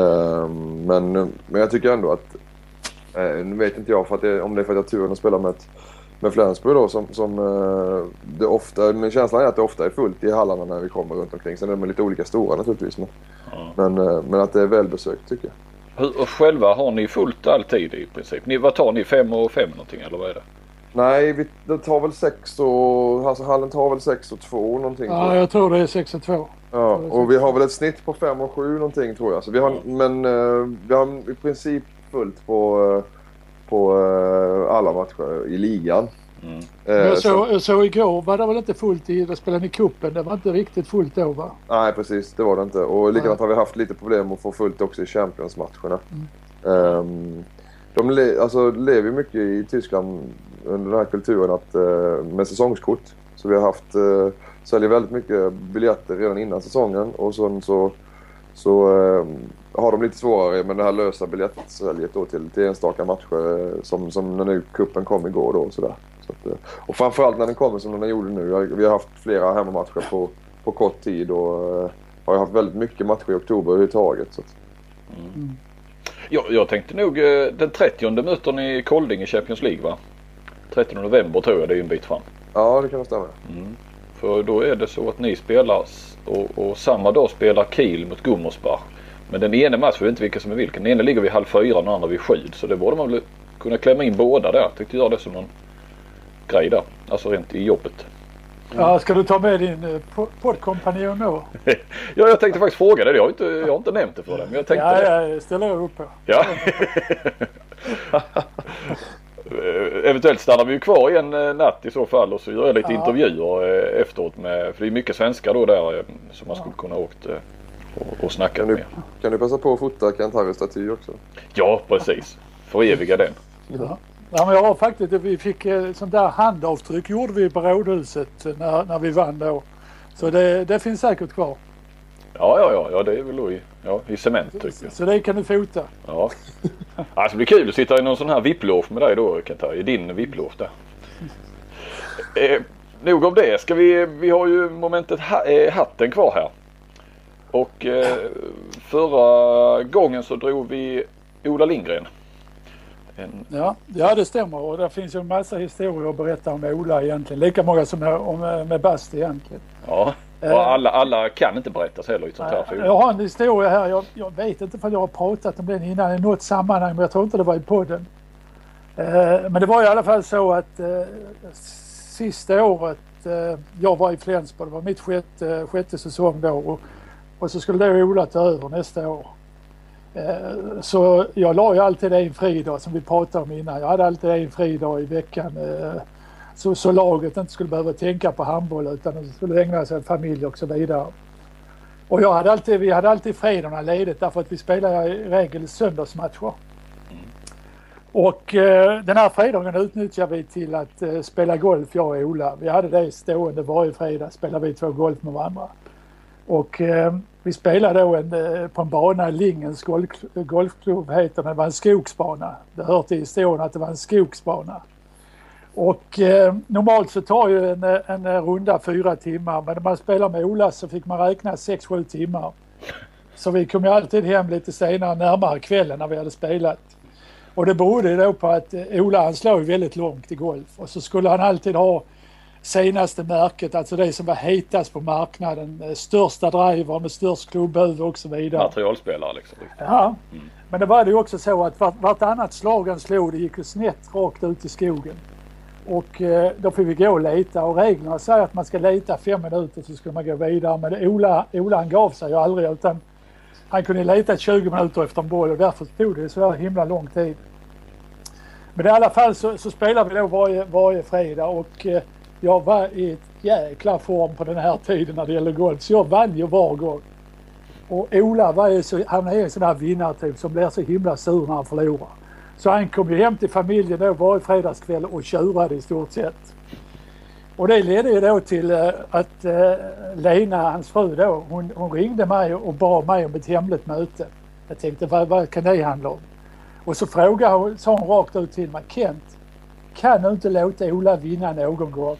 Eh, Men, men jag tycker ändå att, eh, nu vet inte jag för att det, om det är för att jag har turen att spela med ett med Flensburg då som, som eh, det ofta, men känslan är att det ofta är fullt i hallarna när vi kommer runt omkring. Sen är de lite olika stora naturligtvis. Men, men, eh, men att det är välbesökt tycker jag. Hur, och själva har ni fullt alltid i princip? Ni, vad tar ni? Fem och fem någonting eller vad är det? Nej, vi, det tar väl sex och, alltså hallen tar väl sex och två någonting. tror Ja, jag. tror det är 6 och 2. Ja, och vi har väl ett snitt på fem och sju någonting tror jag. Så vi har, Men eh, vi har i princip fullt på, eh, på eh, alla matcher i ligan. Eh, Jag så- såg, jag såg igår var det väl inte fullt i, då spelade ni cupen. Det var inte riktigt fullt då va? Nej, precis. Det var det inte. Och likadant har vi haft lite problem att få fullt också i Champions-matcherna. Ehm, de le- alltså, lever ju mycket i Tyskland under den här kulturen att, eh, med säsongskort. Så vi har haft, eh, säljer väldigt mycket biljetter redan innan säsongen och sen så, så eh, har de lite svårare med det här lösa biljettsäljet då till, till enstaka matcher eh, som, som när nu kuppen kom igår då och sådär. Så att, eh, och framförallt när den kommer som den gjorde nu. Vi har haft flera hemmamatcher på, på kort tid och har haft väldigt mycket matcher i oktober överhuvudtaget. Så att, mm. Jag, jag tänkte nog den 30 möter ni Kolding i Champions League va? 30 november tror jag det är en bit fram. ja, det kan nog stämma. För då är det så att ni spelar och, och samma dag spelar Kiel mot Gummersbach. Men den ena matchen, jag vet inte vilken som är vilken. Den ena ligger vid halv fyra och den andra vid sju. Så det borde man väl kunna klämma in båda där. Jag tyckte göra det som någon grej där. Alltså rent i jobbet. Ja, ska du ta med din eh, po- poddkompanjon då? Ja, jag tänkte faktiskt fråga det. Jag har inte, jag har inte nämnt det för dig. Men jag tänkte Ja, det. ja, det ställer jag upp på. Ja. Eh, Eventuellt stannar vi ju kvar en eh, natt i så fall och så gör jag lite Ja. intervjuer eh, efteråt med, för det är mycket svenskar då där som man skulle kunna åkt och, och snackat Kan du, med. kan du passa på att fota Kent Harrys staty också? Ja, precis. Föreviga den. Ja. Ja, men jag har faktiskt, vi fick sånt där handavtryck gjorde vi på Rådhuset när, när vi vann då. Så det, det finns säkert kvar. Ja, ja, ja, ja det är väl i, ja, i cement tycker jag. Så det kan du fota. Ja. Alltså det blir kul att sitta i någon sån här VIP-loge med dig då Kantar, i din VIP-loge där. Eh, nog om det. Ska vi, vi har ju momentet ha, eh, hatten kvar här. Och eh, förra gången så drog vi Ola Lindgren. En... Ja, ja, det stämmer och det finns ju en massa historier att berätta om Ola egentligen. Lika många som om, med Basti egentligen. Ja, och alla, alla kan inte berättas heller i ett sånt här forum. Jag har en historia här. Jag, jag vet inte om jag har pratat om den innan i något sammanhang men jag tror inte det var i podden. Eh, men det var i alla fall så att eh, sista året eh, jag var i Flensburg, det var mitt sjätte, sjätte säsong då och, och så skulle då Ola ta över nästa år. Eh, så jag la ju alltid en fridag som vi pratade om innan. Jag hade alltid en fridag i veckan. Så, så laget inte skulle behöva tänka på handboll utan det skulle ägna sig åt familj och så vidare. Och jag hade alltid, vi hade alltid fredagarna ledigt därför att vi spelade i regel söndagsmatcher. Och eh, den här fredagen utnyttjade vi till att eh, spela golf jag och Ola. Vi hade det stående varje fredag spelade vi två golf med varandra. Och eh, vi spelade då en, eh, på en bana, Lingens golf, golfklubb heter den. Det var en skogsbana. Det hör till historien att det var en skogsbana. Och eh, normalt så tar ju en, en runda fyra timmar men när man spelar med Ola så fick man räkna 6-7 timmar. Så vi kom ju alltid hem lite senare, närmare kvällen när vi hade spelat. Och det berodde då på att eh, Ola han slår ju väldigt långt i golf och så skulle han alltid ha senaste märket, alltså det som var hetast på marknaden. Eh, största drivern med störst klubbhuvud och så vidare. Materialspelare liksom. Ja, mm. men det var det ju också så att vart, vartannat slag han slog det gick ju snett rakt ut i skogen. Och eh, då fick vi gå och leta och reglerna säger att man ska leta fem minuter så ska man gå vidare. Men Ola, Ola han gav sig ju aldrig utan han kunde leta 20 minuter efter en boll och därför tog det så himla lång tid. Men i alla fall så, så spelar vi då varje, varje fredag och eh, jag var i ett jäkla form på den här tiden när det gäller golf så jag vann ju var gång. Och Ola var ju så, han är en sån här vinnartyp som blir så himla sur när han förlorar. Så han kom ju hem till familjen då varje fredagskväll och tjurade i stort sett. Och det ledde ju då till eh, att eh, Lena, hans fru då, hon, hon ringde mig och bad mig om ett hemligt möte. Jag tänkte vad, vad kan det handla om? Och så frågade hon, sa hon rakt ut till mig, Kent, kan du inte låta Ola vinna någon gång?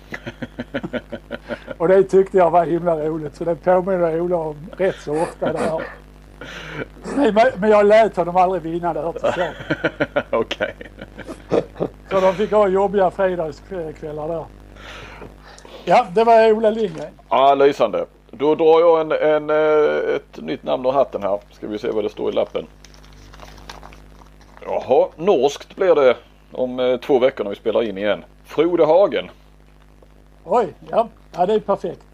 och det tyckte jag var himla roligt så det påminner Ola om rätt så ofta det här. Men jag lät honom aldrig vinna det hör till Okej. Så de fick ha jobbiga fredagskvällar där. Ja, det var Ola Lindgren. Ja, lysande. Då drar jag en, en, eh, ett nytt namn ur hatten här. Ska vi se vad det står i lappen. Jaha, norskt blir det om eh, två veckor när vi spelar in igen. Frode Hagen. Oj, ja. ja det är perfekt.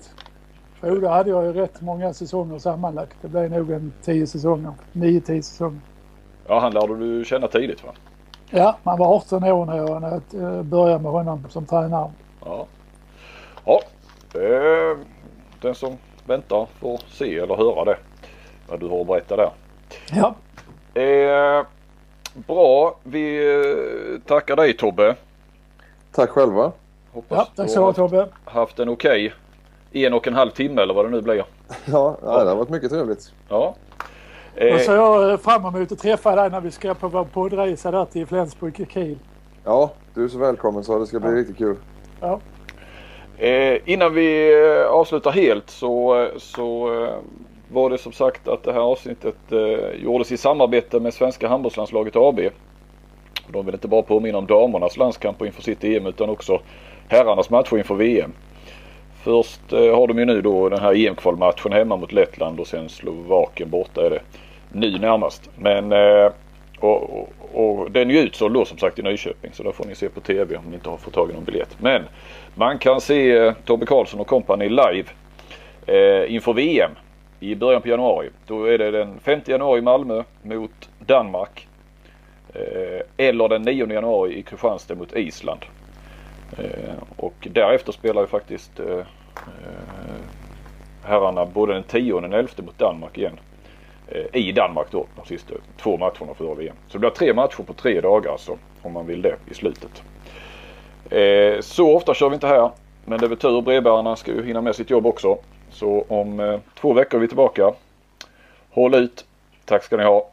Frode hade jag ju rätt många säsonger sammanlagt. Det blev nog en tio säsonger. Nio, tio säsonger. Ja, han lärde du känna tidigt va? Ja, man var 18 år när jag, eh, började med honom som tränare. Ja. Ja, den som väntar får se eller höra det. Vad du har att berätta där. Ja. Eh, bra, vi eh, tackar dig Tobbe. Tack själva. Hoppas ja, tack så mycket Tobbe. Haft en okej okay, en och en halv timme eller vad det nu blir. Ja, ja, det har varit mycket trevligt. Ja. Eh, och så jag fram emot att träffa dig när vi ska på vår poddresa där till Flensburg Kiel. Ja, du är så välkommen så det ska bli ja. riktigt kul. Ja. Eh, innan vi eh, avslutar helt så, så eh, var det som sagt att det här avsnittet eh, gjordes i samarbete med Svenska handbollslandslaget AB. De vill inte bara påminna om damernas landskamper inför sitt EM utan också herrarnas matcher inför VM. Först eh, har de ju nu då den här EM-kvalmatchen hemma mot Lettland och sen Slovakien borta är det nu närmast. Men eh, och, och, och den är ju utsåld då som sagt i Nyköping så där får ni se på TV om ni inte har fått tag i någon biljett. Men man kan se eh, Tobbe Karlsson och kompani live eh, inför VM i början på januari. Då är det den 5 januari i Malmö mot Danmark. Eh, eller den 9 januari i Kristianstad mot Island. Eh, och därefter spelar ju faktiskt eh, eh, herrarna både den 10 och den 11 mot Danmark igen. I Danmark då de sista två matcherna för VM. Så det blir tre matcher på tre dagar alltså om man vill det i slutet. Så ofta kör vi inte här. Men det är väl tur. Brevbärarna ska ju hinna med sitt jobb också. Så om två veckor är vi tillbaka. Håll ut. Tack ska ni ha.